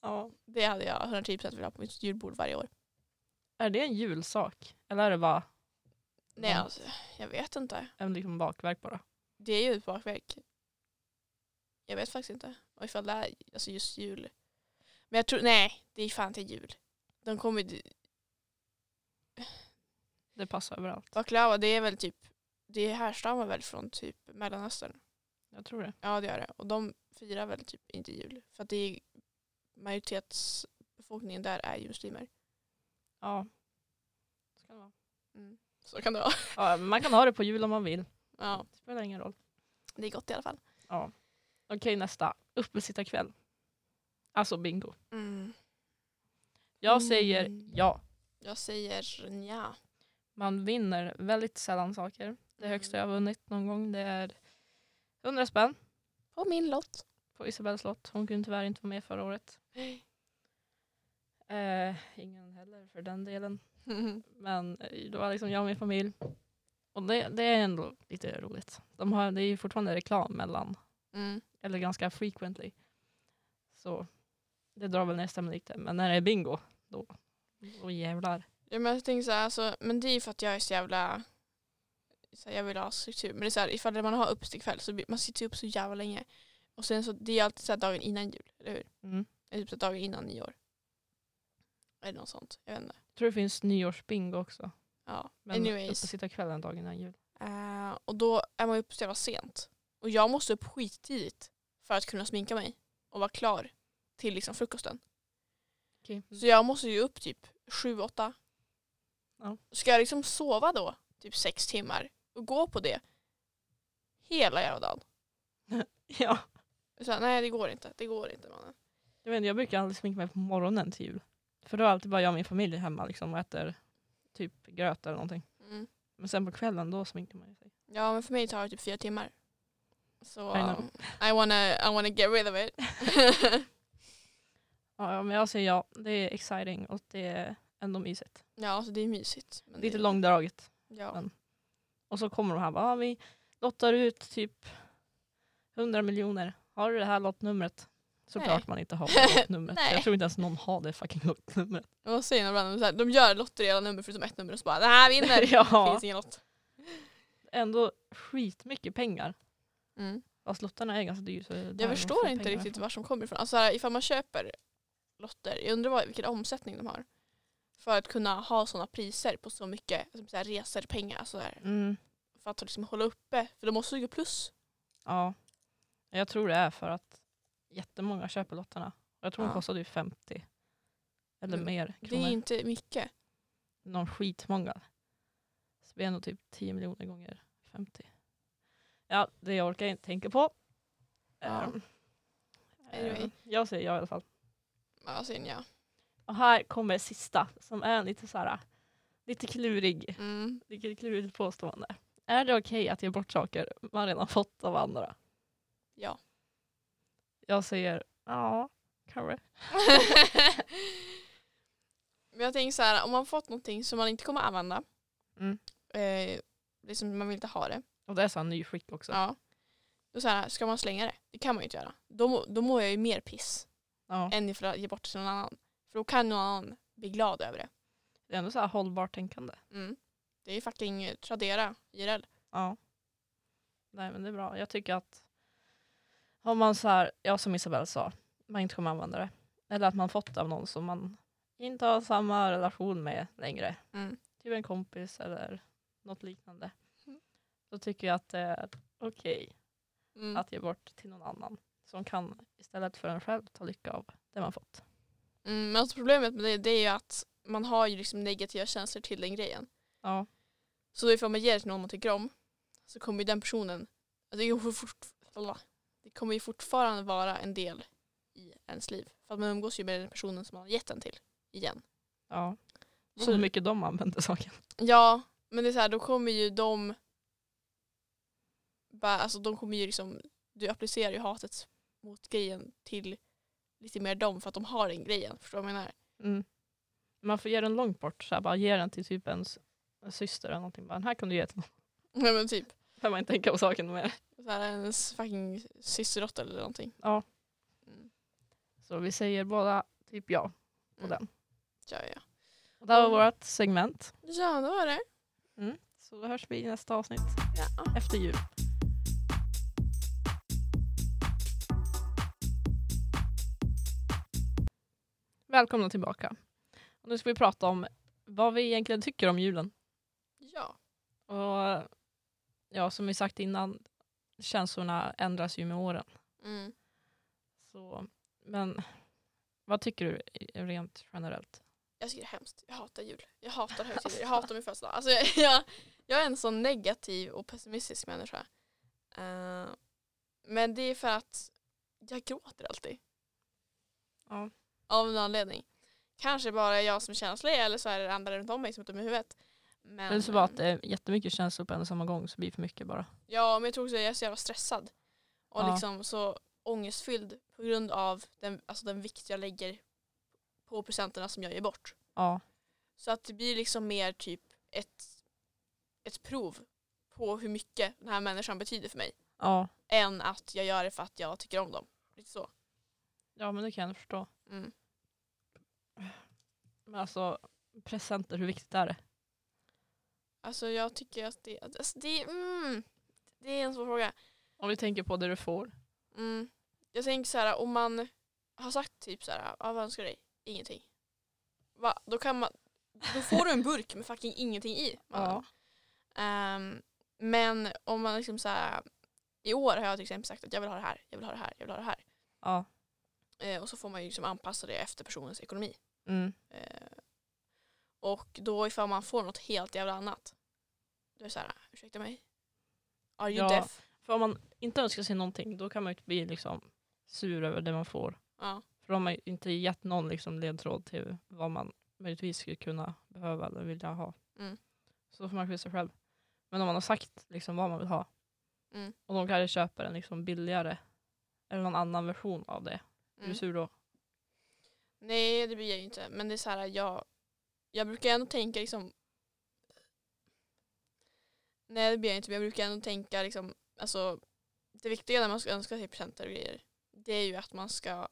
Ja. Det hade jag 110% velat ha på mitt julbord varje år. Är det en julsak? Eller är det bara Nej Mm. alltså, jag vet inte. en liksom bakverk bara? Det är ju ett bakverk. Jag vet faktiskt inte. Och ifall det är alltså just jul. Men jag tror, nej det är fan inte jul. De kommer Det passar överallt. baklava det är väl typ, det härstammar väl från typ mellanöstern. Jag tror det. Ja det gör det. Och de firar väl typ inte jul. För att det är majoritetsbefolkningen där är ju muslimer. Ja. Ska det vara. Mm. Så kan det vara. Ja, man kan ha det på jul om man vill. Ja, Det spelar ingen roll. det är gott i alla fall. Ja. Okej, nästa. Uppesittarkväll. Alltså bingo. Mm. Jag säger Mm. ja. Jag säger ja. Man vinner väldigt sällan saker. Det högsta jag har vunnit någon gång det är 100 spänn På min lott. på Isabells lott. Hon kunde tyvärr inte vara med förra året. Eh, ingen heller för den delen. Men eh, det var liksom jag och min familj. Och det, det är ändå lite roligt. De har, det är ju fortfarande reklam mellan, mm. eller ganska frequently. Så det drar väl nästan lite. Men när det är bingo, då, då jävlar. Ja, men jag tänker så här, alltså, men det är ju för att jag är så jävla så här, jag vill ha struktur. Men det är så här, ifall man har uppstickväll så blir- man sitter upp så jävla länge. Och sen så, det är alltid så här dagen innan jul, eller hur? Mm. Eller typ så dagen innan nyår. Eller något sånt, jag vet inte. Jag tror det finns nyårsbingo också. Ja, Men anyways. sitta kvällen dagen innan jul. Eh, och då är man ju uppe så jävla sent. Och jag måste upp skittidigt för att kunna sminka mig och vara klar till liksom frukosten. Okay. Så jag måste ju upp typ sju, åtta. Ja. Ska jag liksom sova då typ sex timmar och gå på det hela jävla dagen? Ja. Så här, nej det går inte, det går inte mannen. Jag, vet, jag brukar aldrig sminka mig på morgonen till jul. För då är alltid bara jag och min familj hemma liksom, och äter typ gröt eller någonting. Mm. Men sen på kvällen då sminkar man sig. Ja men för mig tar det typ fyra timmar. Så I um, I, wanna, I wanna get rid of it. Ja, men jag säger ja. Det är exciting och det är ändå mysigt. ja alltså det är mysigt. Lite det, långdraget. Ja. men- Och så kommer de här bara, ah, vi lottar ut typ 100 miljoner. Har du det här lottnumret? Såklart man inte har det lottnumret. Jag tror inte ens någon har det fucking lottnumret. Vad säger de ibland? Här, De gör lotter i alla nummer förutom ett nummer och så bara den här vinner. ja, finns ingen lott. ändå skitmycket pengar. Mm. Fast lottarna är ganska dyra. Det Jag förstår inte riktigt var som kommer ifrån. Alltså så här, ifall man köper lotter, jag undrar vad, vilken omsättning de har. För att kunna ha sådana priser på så mycket alltså, så här, resor, pengar. Så här, Mm, för att liksom hålla uppe. För de måste ju gå plus. ja. Jag tror det är för att jättemånga köper lottarna. Jag tror de Ja. kostar typ 50. Eller Mm, mer Det kronor. är inte mycket. någon skitmånga. Så det blir ändå typ 10 miljoner gånger 50. Ja, det jag orkar inte tänka på. Ja. Ehm, Anyway. ehm, jag säger ja i alla fall. Ja, sen ja. Och här kommer sista som är lite så här, lite klurig. Mm. Lite klurigt påstående. Är det okej att ge bort saker man redan fått av andra? Ja. Jag säger ja, kanske. Men jag tänker så här, om man fått någonting som man inte kommer använda. Mm. Eh, liksom man vill inte ha det. Och det är så här ny skick också. Ja. Då så här, ska man slänga det? Det kan man ju inte göra. Då, då mår jag ju mer piss Ja. än ifall jag ger bort det till någon annan. För då kan någon annan bli glad över det. Det är ändå så här hållbart tänkande. Mm. Det är ju fucking Tradera IRL. Ja. Nej men det är bra. Jag tycker att om man så här, ja som Isabelle sa, man inte kommer använda det. Eller att man fått det av någon som man inte har samma relation med längre. Mm. Typ en kompis eller något liknande. Mm. Då tycker jag att det är okej Mm. att ge bort till någon annan. Som kan istället för en själv ta lycka av det man fått. Mm, men alltså problemet med det, det är ju att man har ju liksom negativa känslor till den grejen. Ja. Så ifall man ger det till någon man tycker om så kommer ju den personen, alltså det, fort, det kommer ju fortfarande vara en del i ens liv. För att man umgås ju med den personen som man har gett den till igen. ja. Så- Så hur mycket de använder saken. Ja, men det är så här, då kommer ju de bara, alltså de kommer ju liksom, du applicerar ju hatet mot grejen till lite mer dem för att de har den grejen. Förstår du vad jag menar? Mm. Man får ge den långt bort. Så här, bara ge den till typ ens en syster eller någonting. Bara, den här kan du ge till någon. Nej men typ. Behöver man inte tänka på saken mer. Så här, ens fucking systerdotter eller någonting. Ja. Mm. Så vi säger båda typ ja på Mm. den. Ja, ja. Och det här var vårt segment. Ja, det var det. Mm. Så då hörs vi i nästa avsnitt Ja. efter jul. Välkomna tillbaka. Och nu ska vi prata om vad vi egentligen tycker om julen. Ja. Och ja, som vi sagt innan, känslorna ändras ju med åren. Mm. Så, men vad tycker du rent generellt? Jag tycker det är hemskt. Jag hatar jul. Jag hatar högtider. Jag hatar min födelsedag. Alltså jag, jag, jag är en sån negativ och pessimistisk människa. Eh, men det är för att jag gråter alltid. Ja. Av en anledning. Kanske bara jag som är känslig eller så är det andra runt om mig som är dum i huvudet. Men, Eller så bara att det är jättemycket känslor på en och samma gång så blir det för mycket bara. Ja, men jag tror också att jag är så jävla stressad. Och Ja. liksom så ångestfylld på grund av den, alltså den vikt jag lägger på presenterna som jag ger bort. Ja. Så att det blir liksom mer typ ett, ett prov på hur mycket den här människan betyder för mig. Ja. Än att jag gör det för att jag tycker om dem. Lite så. ja, men det kan jag förstå. Mm. Men alltså, presenter, hur viktigt är det? Alltså jag tycker att det, alltså det, mm, det är en svår fråga. Om vi tänker på det du får. Mm. Jag tänker så här, om man har sagt typ så här, ah, vad önskar du dig? Ingenting. Va? Då kan man, då får du en burk med fucking ingenting i. Ja. Ehm, men om man liksom så här, i år har jag till exempel sagt att jag vill ha det här, jag vill ha det här, jag vill ha det här. Ja. Eh, och så får man ju liksom anpassa det efter personens ekonomi. Mm. Eh, och då ifall man får något helt jävla annat. Då är det så här, ursäkta mig? Are you Ja. deaf? För om man inte önskar sig någonting, då kan man ju bli liksom sur över det man får. Ja. För då har man inte gett någon liksom ledtråd till vad man möjligtvis skulle kunna behöva eller vilja ha. Mm. Så då får man skylla sig själv. Men om man har sagt liksom vad man vill ha Mm. och de kanske köper en liksom billigare eller någon annan version av det. Är Mm. du sur då? Nej det blir jag ju inte. Men det är så här, jag, jag brukar ändå tänka liksom Nej det blir jag inte men jag brukar ändå tänka liksom alltså det viktiga när man ska önska sig presenter och grejer det är ju att man ska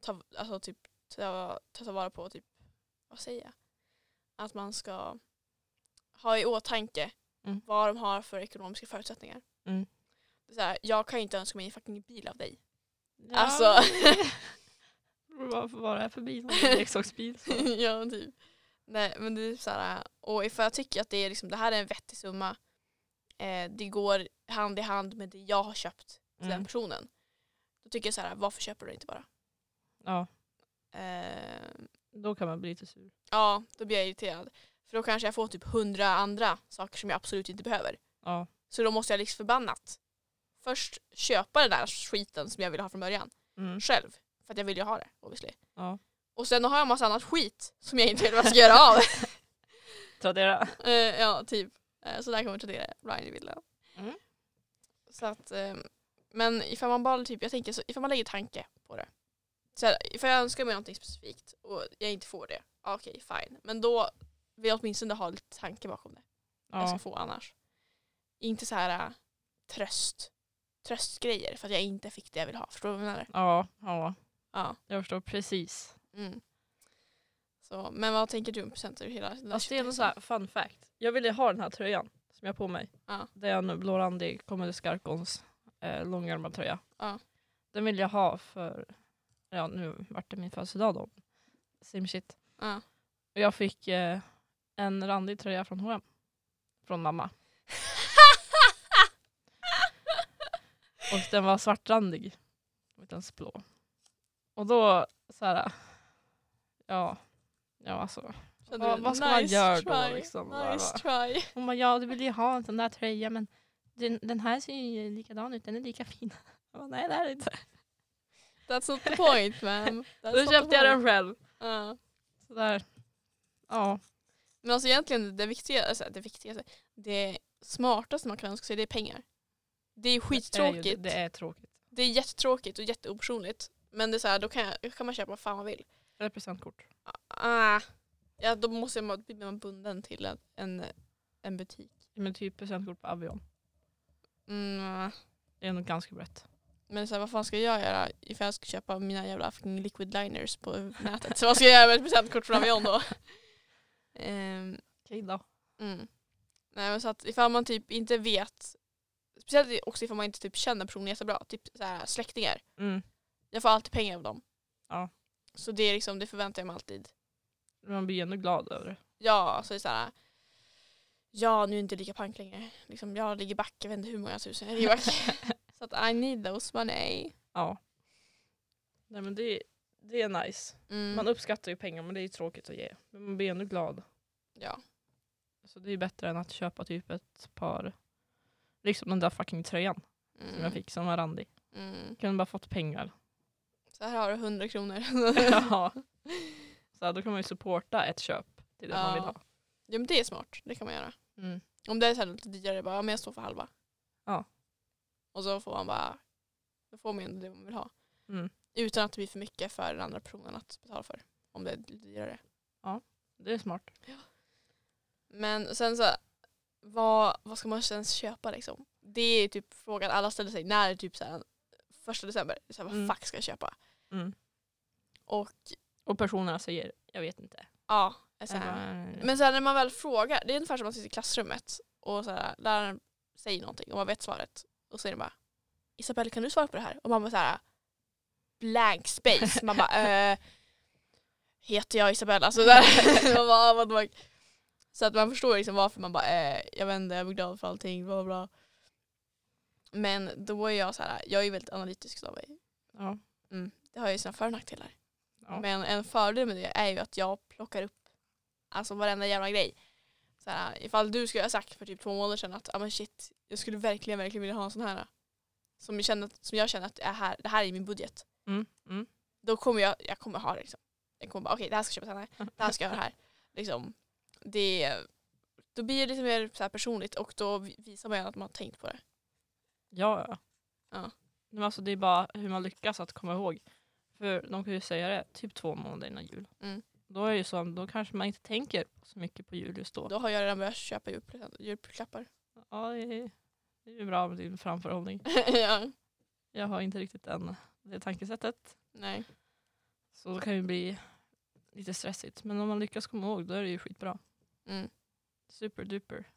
ta, alltså typ ta, ta, ta vara på typ vad säger jag? Att man ska ha i åtanke Mm. vad de har för ekonomiska förutsättningar. Mm. Det är så här, jag kan ju inte önska mig en fucking bil av dig. Ja, Alltså vad är det för bil? Någon Leksaksbil? Ja, typ. Nej, men det är så här, och ifall jag tycker att det, är liksom, det här är en vettig summa, eh, det går hand i hand med det jag har köpt till den Mm. personen. Då tycker jag så här, varför köper du inte bara? Ja, Eh, då kan man bli lite sur. ja, då blir jag irriterad. För då kanske jag får typ hundra andra saker som jag absolut inte behöver. Ja, Så då måste jag liksom förbannat först köpa den där skiten som jag ville ha från början mm. själv. För att jag vill ju ha det, obviously. ja. Och sen har jag en massa annat skit som jag inte vet vad jag ska göra av. Tradera. Eh, ja, typ. Eh, så där kommer Tradera Ryan i. Mm. Så att, eh, men ifall man bara typ, jag tänker så, ifall man lägger tanke på det. Så här, ifall jag önskar mig någonting specifikt och jag inte får det, ja, okej fine. Men då vill jag åtminstone ha lite tanke bakom det. Jag Ja. ska få annars. Inte så här äh, tröst, tröstgrejer för att jag inte fick det jag vill ha. Förstår du vad jag menar? ja, ja, Ja. jag förstår precis. Mm. Så, men vad tänker du om presenter? Hela Alltså det är ändå så här, fun fact. Jag ville ha den här tröjan som jag har på mig. Ja. Det är en Blå Randig Comedy Skarkons eh, långärmad tröja. Ja. Den vill jag ha för, ja nu vart det min födelsedag då. Same shit. Ja. Och jag fick eh, en randig tröja från H&M Från mamma. Och den var svartrandig. Inte ens blå. Och då så här. Ja. Ja alltså. Kände Vad- vad ska man göra då, liksom? Nice try. Hon bara, ja du vill ju ha en sån där tröja men den, den här ser ju likadan ut, den är lika fin. Jag bara, nej det är det inte. That's not the point man. Då köpte jag den själv. Ja. Sådär. Ja. Men alltså egentligen det viktiga, alltså, det viktigaste, det smartaste man kan önska sig det är pengar. Det är ju Det är, skittråkigt. ju, det är tråkigt. Det är jättetråkigt och jätteopersonligt. Men det är så här, då kan, jag, kan man köpa vad fan man vill. Eller presentkort. Ah, ja, då måste man, blir man bunden till en, en, en butik. Men typ presentkort på Avion. Mm, Det är nog ganska brett. men så här, vad fan ska jag göra ifall jag ska köpa mina jävla fucking liquid liners på nätet? Så vad ska jag göra med ett presentkort från Avion då? Ehm, Okej då. mm. Nej men så att ifall man typ inte vet, speciellt också ifall man inte typ känner personen jättebra, typ så här, släktingar. Mm. Jag får alltid pengar av dem. Ja. Så det, är liksom, det förväntar jag mig alltid. Man blir ändå glad över det. Ja, så det är så här. Ja, nu är det inte lika pank längre. Liksom, jag ligger back, jag vet inte hur många tusen jag ligger back. så att I need those money. Ja. Nej men det, det är nice. Mm. Man uppskattar ju pengar men det är tråkigt att ge. Men man blir ändå glad. ja. Så det är bättre än att köpa typ ett par, liksom den där fucking tröjan som Mm. jag fick som var randig. Mm. Kunde bara fått pengar. Så här har du 100 kronor. ja. Så då kan man ju supporta ett köp till det man vill Ja. ha. ja men det är smart, det kan man göra. Mm. Om det är så här lite dyrare, bara, ja, men jag står för halva. Ja. Och så får man bara, då får man ju det man vill ha. Mm. Utan att det blir för mycket för den andra personen att betala för. om det är lite dyrare. Det är smart. Men sen så, vad, vad ska man ens köpa liksom? Det är typ frågan alla ställer sig när det är typ så här, första december. Så här, vad Mm. fuck ska jag köpa? Mm. Och Och personerna säger, jag vet inte. ja, så här. Men sen när man väl frågar, det är ungefär som man sitter i klassrummet och så här, läraren säger någonting och man vet svaret. Och så är det bara Isabelle kan du svara på det här? Och man bara så här blank space. Man bara eh, heter jag Isabelle? Alltså där. man bara? Så att man förstår liksom varför man bara eh, jag vet inte, jag är glad för allting, bla bla. Men då är jag så här, jag är ju väldigt analytisk av mig. ja. Mm. Det har ju sina för och nackdelar. Ja. Men en fördel med det är ju att jag plockar upp alltså varenda jävla grej. Så här, ifall du skulle ha sagt för typ två månader sedan att ah, men shit, jag skulle verkligen, verkligen vilja ha en sån här. Som jag känner, som jag känner att är här, det här är min budget. Mm. Mm. Då kommer jag, jag kommer ha det liksom. Jag kommer bara okej det här ska jag köpa sen här, det här ska jag ha här. Liksom, det, då blir det lite mer så personligt och då visar man att man har tänkt på det. Ja, ja. Ja. Men alltså, det är bara hur man lyckas att komma ihåg. För de kan ju säga det typ två månader innan jul. Mm. Då är det ju så, då kanske man inte tänker så mycket på jul just då. Då har jag redan börjat köpa julklappar. Ja, det är, det är ju bra med din framförhållning. ja, Jag har inte riktigt än det tankesättet. nej. Så det kan ju bli lite stressigt. Men om man lyckas komma ihåg då är det ju skitbra. Mm. Superduper.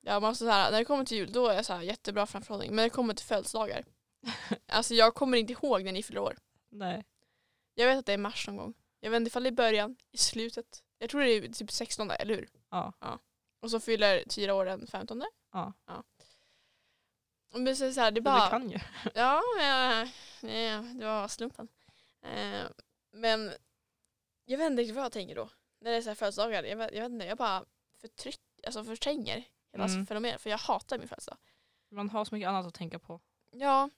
Ja, men alltså så här, när det kommer till jul då är jag så här, jättebra framförhållning. Men när det kommer till födelsedagar. alltså jag kommer inte ihåg när ni fyller år. Nej. Jag vet att det är mars någon gång. Jag vet inte ifall det är i början, i slutet. Jag tror det är typ 16 eller hur? Ja. Och så fyller Tyra år den 15. Ja. Men så, så här, det är Det bara... kan ju. Ja, ja, ja, det var slumpen. Eh, men jag vet inte riktigt vad jag tänker då. När det är så här födelsedagar. Jag vet, jag vet inte, jag bara förtryck, alltså förtränger hela Mm. fenomenet. För jag hatar min födelsedag. Man har så mycket annat att tänka på. Ja.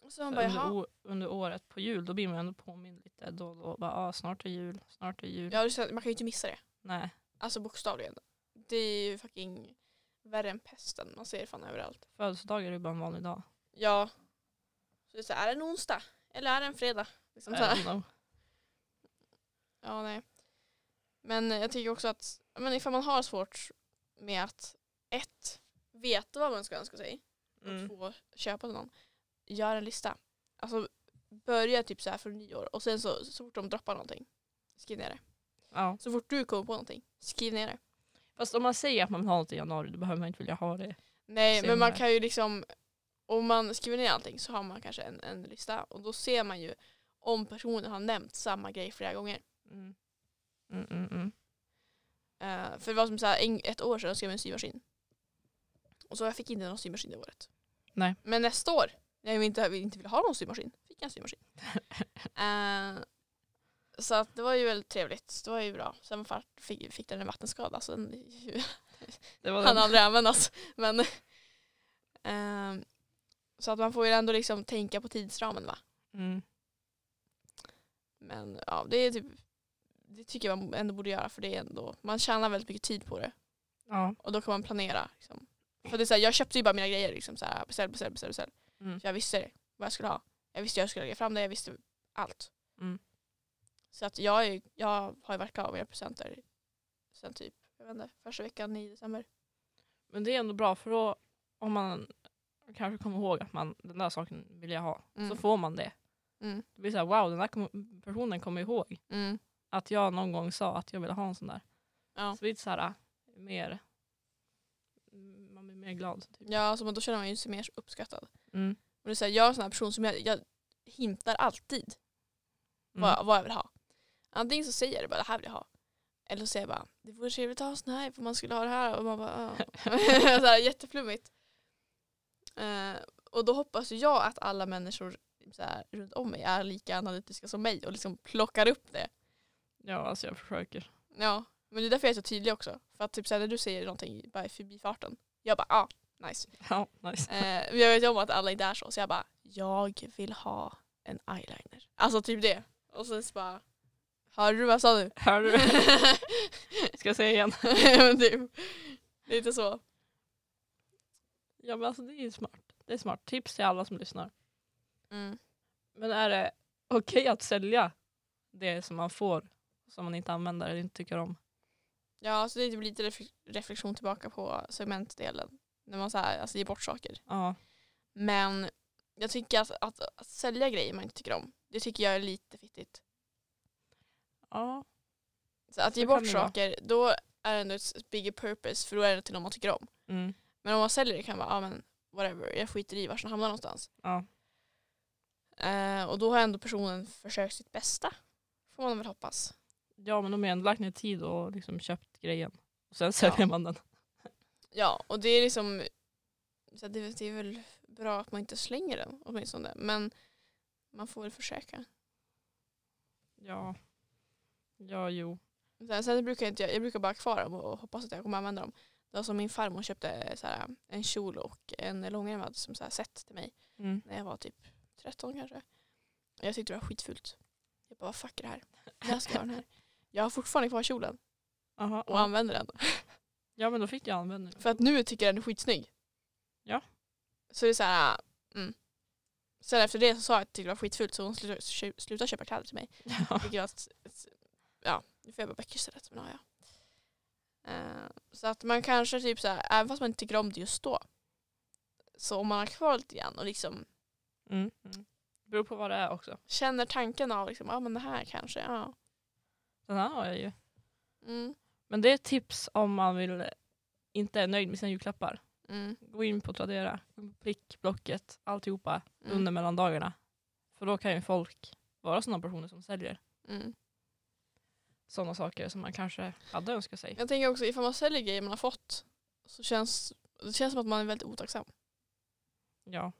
Och så man bara, under, under året på jul då blir man ändå påmind lite då och då. Bara, ah, snart är jul, snart är jul. Ja, man kan ju inte missa det. Nej. Alltså bokstavligen. Det är ju fucking värre än pesten. Man ser det fan överallt. Födelsedagar är ju bara en vanlig dag. Ja. Så det är, så här, är det en onsdag? Eller är det en fredag? Liksom så här. Ja, nej. Men jag tycker också att men ifall man har svårt med att ett, veta vad man ska önska sig och Mm. två, köpa till någon. Gör en lista. Alltså börja typ så här från nyår och sen så, så fort de droppar någonting, skriv ner det. Ja. Så fort du kommer på någonting, skriv ner det. Fast om man säger att man vill ha något i januari då behöver man inte vilja ha det. Nej, men man Senare. kan ju liksom, om man skriver ner allting så har man kanske en, en lista och då ser man ju om personen har nämnt samma grej flera gånger. Mm. Mm, mm, mm. Uh, för det var som så här, en, ett år sedan skrev jag en symaskin. Och så jag fick inte någon symaskin det året. Nej. Men nästa år, när jag inte, inte ville ha någon symaskin, fick jag en symaskin. Eh, så att det var ju väldigt trevligt. Det var ju bra. Sen fick, fick den en vattenskada så den Det var den. aldrig användas. Men, ehm, så att man får ju ändå liksom tänka på tidsramen va. Mm. Men ja, det är typ det tycker jag man ändå borde göra för det är ändå, man tjänar väldigt mycket tid på det. Ja. Och då kan man planera. Liksom. För det är så här, jag köpte ju bara mina grejer. Liksom, så här, beställ, beställ, beställ, beställ. Mm. För jag visste vad jag skulle ha. Jag visste jag skulle lägga fram det, jag visste allt. Mm. Så att jag, är, jag har ju varit klar med mina presenter sen typ, jag vet inte, första veckan i december. Men det är ändå bra för då om man kanske kommer ihåg att man, den där saken vill jag ha. Mm. Så får man det. Mm. Det blir så här, wow den där kom, personen kommer ihåg Mm. Att jag någon gång sa att jag ville ha en sån där. Ja. Så det blir så här, mer, man blir mer glad. Typ. ja, alltså, men då känner man ju sig mer uppskattad. Mm. Och det är så här, jag är en sån här person som jag, jag hintar alltid Mm. vad, vad jag vill ha. Antingen så säger jag det bara, det här vill jag ha. Eller så säger jag bara, det vore trevligt att ha sån här för man skulle ha det här. Och man bara, så här, jätteflummigt. Eh, och då hoppas jag att alla människor så här, runt om mig är lika analytiska som mig och liksom plockar upp det. Ja, alltså jag försöker. Ja, men det är därför jag är så tydlig också. För att typ så här, när du säger någonting bara i förbifarten, jag bara, ja, ah, nice. Ja, nice. Eh, men jag vet ju om att alla inte är så, så jag bara, jag vill ha en eyeliner. Alltså typ det. Och sen så bara, hörde du vad jag sa nu? Hör du? Ska jag säga igen? Men typ, lite så. Ja men alltså det är smart. Det är smart. Tips till alla som lyssnar. Mm. Men är det okej att sälja det som man får som man inte använder eller inte tycker om. Ja, så det är typ lite ref- reflektion tillbaka på segmentdelen. När man så här, alltså ger bort saker. Ja, Men jag tycker att, att, att sälja grejer man inte tycker om, det tycker jag är lite fittigt. ja, Så att Så ge bort saker, då är det ändå ett bigger purpose för då är det till någon man tycker om. mm, Men om man säljer det kan man vara, ja men whatever, jag skiter i var den hamnar någonstans. ja, Eh, och då har ändå personen försökt sitt bästa. Får man väl hoppas. Ja, men de har ändå lagt ner tid och liksom köpt grejen. Och sen säljer man den. Ja, och det är liksom, så att det, det är väl bra att man inte slänger den åtminstone. Men man får väl försöka. Ja, ja jo. Sen, sen brukar jag, inte, jag brukar bara ha kvar dem och hoppas att jag kommer använda dem. Det var som min farmor köpte så här, en kjol och en långärmad som så här, set till mig Mm. när jag var typ 13 kanske. Jag tyckte det var skitfult. Jag bara, vad fuck är det här? När ska jag ha den här? Jag har fortfarande kvar kjolen Aha, och ja. använder den. ja, men då fick jag användning. För att nu tycker jag den är skitsnygg. Ja. Så det är så här, mm. Sen efter det så sa jag att jag tyckte det var skitfult så hon slutade, kö- slutade köpa kläder till mig. Ja. Vilket var ett, ja, nu får jag bara böcker istället. Men ja. Eh, så att man kanske typ så här, även fast man inte tycker om det just då. Så om man har kvar lite grann och liksom Mm. Mm. Beror på vad det är också. känner tanken av liksom, ja men det här kanske, ja. Den här har jag ju. Mm, Men det är ett tips om man vill inte är nöjd med sina julklappar. mm, Gå in på Tradera, Plick, Blocket, alltihopa mm, under mellandagarna. För då kan ju folk vara sådana personer som säljer mm. sådana saker som man kanske hade önskat sig. Jag tänker också ifall man säljer grejer man har fått så känns det känns som att man är väldigt otacksam. Ja,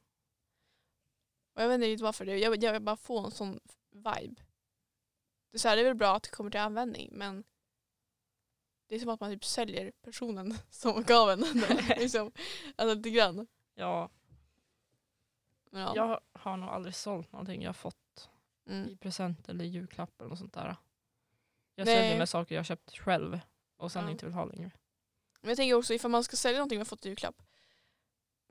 Och jag vet inte riktigt varför. Det. Jag, jag vill bara få en sån vibe. Det är, så här, det är väl bra att det kommer till användning men det är som att man typ säljer personen som gav en den. liksom. Alltså lite grann. ja, ja. jag har nog aldrig sålt någonting jag har fått Mm. i present eller julklapp eller något sånt där. Jag Nej. säljer med saker jag köpt själv och sen Ja. inte vill ha längre. Men jag tänker också ifall man ska sälja någonting man fått i julklapp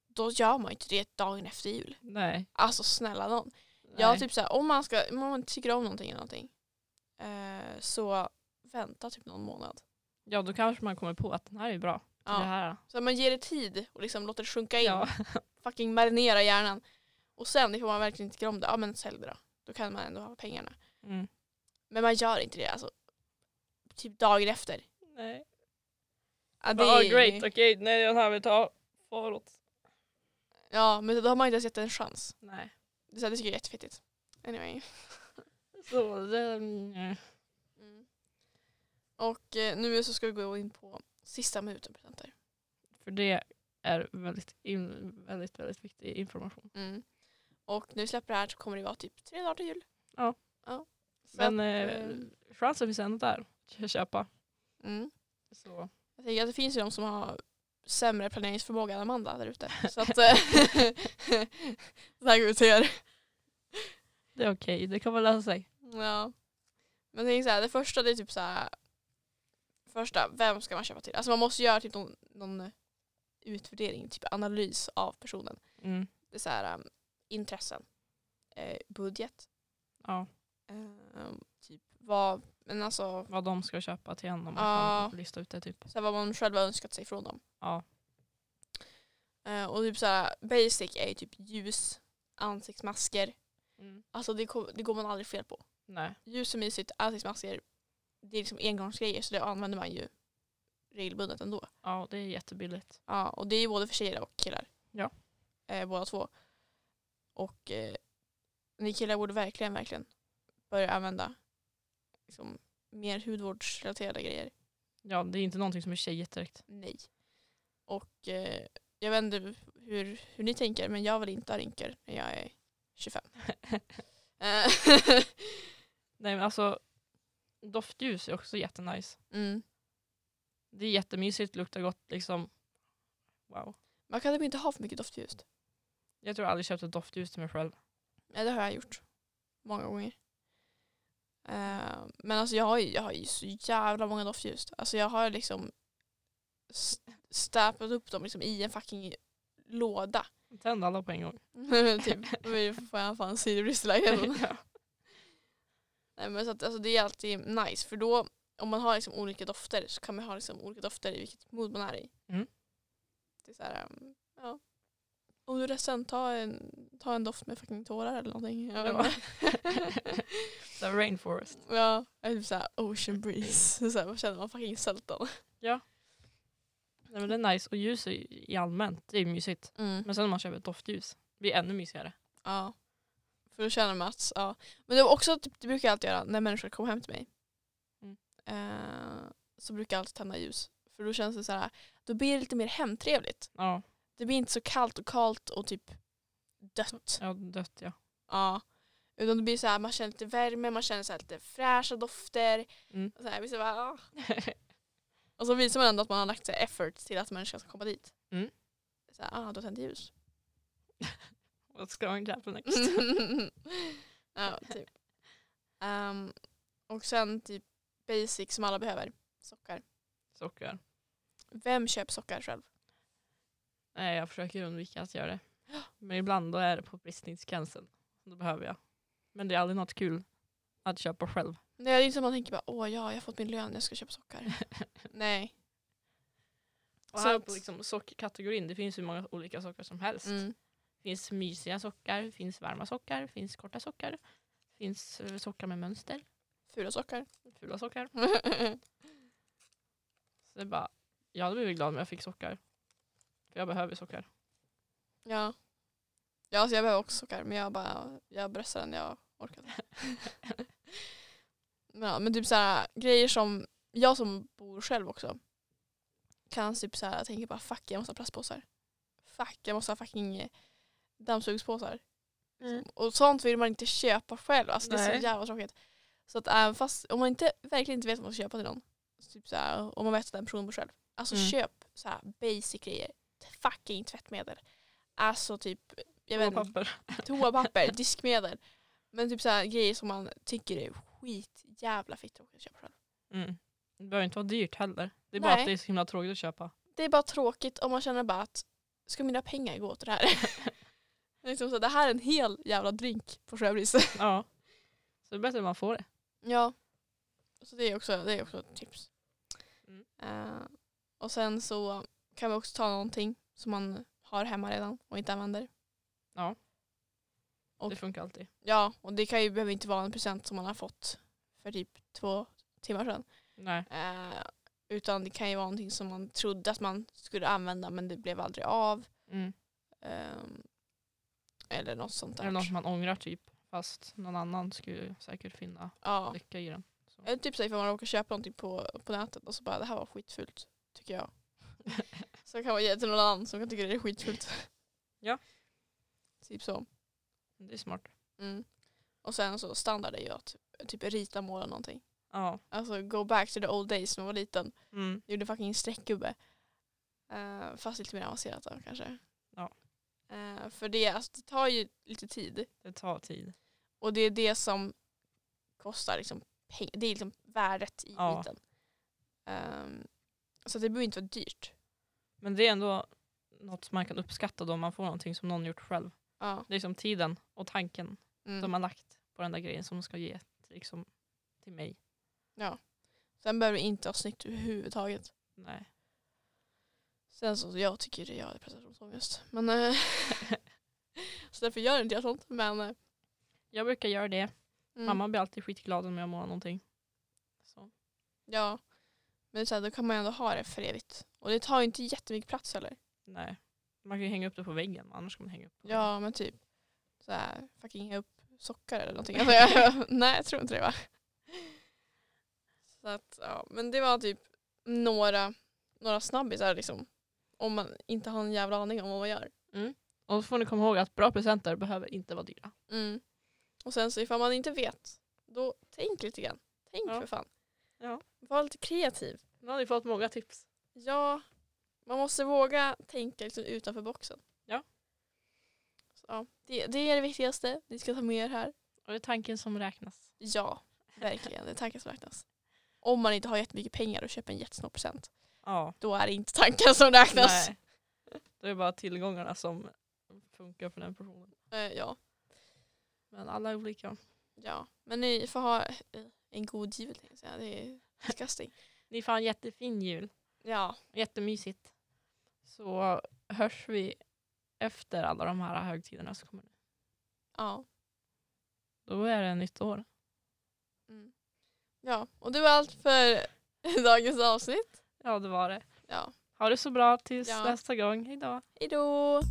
då gör man inte det dagen efter jul. Nej. Alltså snälla någon. Nej. Ja, typ såhär, om man, ska, om man tycker om någonting eller någonting eh, så vänta typ någon månad. ja, då kanske man kommer på att den här är bra. till Det Ja. här. Så man ger det tid och liksom låter det sjunka in. Ja. Fucking marinera hjärnan. Och sen ifall man verkligen inte tycker om det, ja men sälj det då. Då kan man ändå ha pengarna. Mm. Men man gör inte det alltså. Typ dagen efter. Nej. Ja, Det är- great, okej, nej den här vill ta faråt. Ja men då har man inte ens gett en chans. Nej. Det, är så här, det tycker jag är jättefittigt. Anyway. Så det, mm. Mm. Och eh, nu så ska vi gå in på sista minuten presenter. För det är väldigt, in, väldigt, väldigt viktig information. Mm. Och när vi släpper det här så kommer det vara typ tre dagar till jul. Ja. ja. Men att, eh, eh, chansen finns ändå där att köpa. mm. Så. Jag tänker att det finns ju de som har sämre planeringsförmåga än Amanda där ute. Så att eh, så här går vi till er. Det är okej, det kan väl lösa sig. Ja. Men tänk så här, det första det är typ så här. Första, vem ska man köpa till? Alltså man måste göra typ någon, någon utvärdering, typ analys av personen. Mm. Det är så här, um, intressen, eh, budget, Ja, eh, typ vad, men alltså vad de ska köpa till en om man kan lista ut det typ. så här, vad man själv har önskat sig från dem. Ja. Eh, och typ så här, basic är ju typ ljus, ansiktsmasker. Mm. Alltså det, det går man aldrig fel på. Nej. Ljus är mysigt, ansiktsmasker, det är liksom engångsgrejer så det använder man ju regelbundet ändå. Ja, det är jättebilligt. Ja, och det är ju både för tjejer och killar. Ja. Eh, båda två. Och eh, ni killar borde verkligen, verkligen börja använda liksom, mer hudvårdsrelaterade grejer. Ja, det är inte någonting som är tjejigt direkt. Nej. Och eh, jag vet inte hur, hur ni tänker men jag vill inte ha rynkor när jag är 25. Eh, Nej men alltså, doftljus är också jättenice. mm. Det är jättemysigt, luktar gott liksom. Wow. Man kan typ inte ha för mycket doftljus. Jag tror jag aldrig köpt ett doftljus till mig själv. Ja, det har jag gjort. Många gånger. Eh, men alltså jag har, ju, jag har ju så jävla många doftljus. Alltså jag har liksom st- staplat upp dem liksom i en fucking låda. Tänd alla på en gång. typ. Då får jag fan syrebrist i lägenheten. ja. Nej, men så att, alltså, det är alltid nice för då om man har liksom olika dofter så kan man ha liksom olika dofter i vilket mood man är i. Mm. Det är så här, um, ja. Om du är ledsen, ta en, ta en doft med fucking tårar eller någonting. Jag vet Ja. inte. The rainforest. ja, eller typ såhär ocean breeze. Så här, vad känner man fucking sältan. Nej, men det är nice och ljus är, i allmänt, det är mysigt. Mm. Men sen när man köper ett doftljus, det blir ännu mysigare. Ja. För då känner man att, ja. Men det var också, typ, det brukar jag alltid göra när människor kommer hem till mig. Mm. Eh, så brukar jag alltid tända ljus. För då känns det så här, då blir det lite mer hemtrevligt. Ja, Det blir inte så kallt och kallt och typ dött. ja dött ja. Ja. Utan det blir så här, man känner lite värme, man känner så lite fräscha dofter. Mm. Och, så här, så bara, ah. och så visar man ändå att man har lagt sig effort till att människan ska komma dit. Mm. Så här, ah, då tänder ljus. What's going to happen next? ja, typ. Ehm, och sen typ basic som alla behöver. Sockar. Socker. Vem köper sockar själv? Nej, jag försöker undvika att göra det. Men ibland då är det på bristningsgränsen. Då behöver jag. Men det är aldrig något kul att köpa själv. Det är inte som man tänker bara, åh ja, jag har fått min lön, jag ska köpa sockar. Nej. Och Så här på liksom sockerkategorin, det finns hur många olika sockar som helst. Mm. Det finns mysiga sockar, det finns varma sockar, det finns korta sockar. Det finns eh, sockar med mönster, Fula sockar. fula sockar. Så det är bara, jag hade blivit glad om jag fick sockar. För jag behöver sockar. ja. Ja, alltså jag behöver också sockar, men jag bara, jag bröstar den jag orkar. men, ja, men typ så här grejer som, jag som bor själv också, kan typ så här tänka bara fuck jag måste ha plastpåsar. Fuck jag måste ha fucking eh, dammsugspåsar. Och sånt vill man inte köpa själv. Alltså det är så jävla tråkigt. Så att även fast om man inte, verkligen inte vet vad man ska köpa till någon. Typ så här, om man vet att den personen bor själv. Alltså Mm. köp så här basic grejer. Fucking tvättmedel. Alltså typ jag vet, inte, papper. toapapper, diskmedel. Men typ så här grejer som man tycker är skit jävla fitt tråkigt att köpa själv. Mm. Det behöver inte vara dyrt heller. Det är bara Nej. att det är så himla tråkigt att köpa. Det är bara tråkigt om man känner bara att ska mina pengar gå till det här? liksom så, det här är en hel jävla drink på Sjöbris. Ja. Så det är bättre att man får det. Ja. Så det är också, det är också ett tips. Mm. Eh, och sen så kan vi också ta någonting som man har hemma redan och inte använder. Ja. Och- Det funkar alltid. Ja, och det kan ju, behöver inte vara en present som man har fått för typ två timmar sedan. Nej. Eh, utan det kan ju vara någonting som man trodde att man skulle använda men det blev aldrig av. Mm. Ehm, eller något sånt där. Eller något man ångrar typ. Fast någon annan skulle säkert finna Ja. lycka i den. Så. Eller typ så ifall man råkar köpa någonting på, på nätet och så bara det här var skitfult tycker jag. så kan man ge det till någon annan som kan tycka det är skitfult. Ja. Typ så. Det är smart. Mm. Och sen så standard är ju att typ rita, måla någonting. Ja. Alltså go back to the old days när man var liten. Mm. Gjorde fucking streckgubbe. Uh, fast lite mer avancerat då kanske. Ja. Eh, för det, alltså, det tar ju lite tid. Det tar tid. Och det är det som kostar liksom pengar. Det är liksom värdet i Ja. biten. Ehm, så det behöver inte vara dyrt. Men det är ändå något som man kan uppskatta då man får någonting som någon gjort själv. Ja. Det är som tiden och tanken Mm. de har lagt på den där grejen som de ska ge till, liksom, till mig. Sen behöver det inte vara snyggt överhuvudtaget. Nej. Sen så jag tycker det gör prestationsångest. Men eh, så därför gör inte jag sånt. Men eh, Jag brukar göra det. mm, Mamma blir alltid skitglad om jag målar någonting. Så. Ja. Men så här, då kan man ju ändå ha det för evigt. Och det tar ju inte jättemycket plats heller. Nej. Man kan ju hänga upp det på väggen, annars kan man hänga upp det. Ja men typ så här, fucking hänga upp sockar eller någonting. Alltså, jag, nej jag tror inte det va. Så att, ja, men det var typ några, några snabbisar liksom. Om man inte har en jävla aning om vad man gör. Och så får ni komma ihåg att bra presenter behöver inte vara dyra. Mm. Och sen så ifall man inte vet, då tänk lite grann. Tänk Ja. för fan. Ja. Var lite kreativ. Nu har ni fått många tips. Ja, man måste våga tänka liksom utanför boxen. Ja. Så, ja, det, det är det viktigaste. Ni ska ta med er här. Och det är tanken som räknas. Ja, verkligen. Det är tanken som räknas. Om man inte har jättemycket pengar och köper en jättesnår present, Ja. då är det inte tanken som räknas. Nej. Det är bara tillgångarna som funkar för den personen. Eh, ja. Men alla är olika. Ja, men ni får ha eh, en god jul. Det är disgusting. Ni får ha en jättefin jul. Ja, Jättemysigt. Så hörs vi efter alla de här högtiderna så kommer det. ja. Då är det nytt år. Mm. Ja, och det var allt för dagens avsnitt. Ja, det var det. Ja, Ha det så bra tills Ja. nästa gång. Hejdå. hejdå!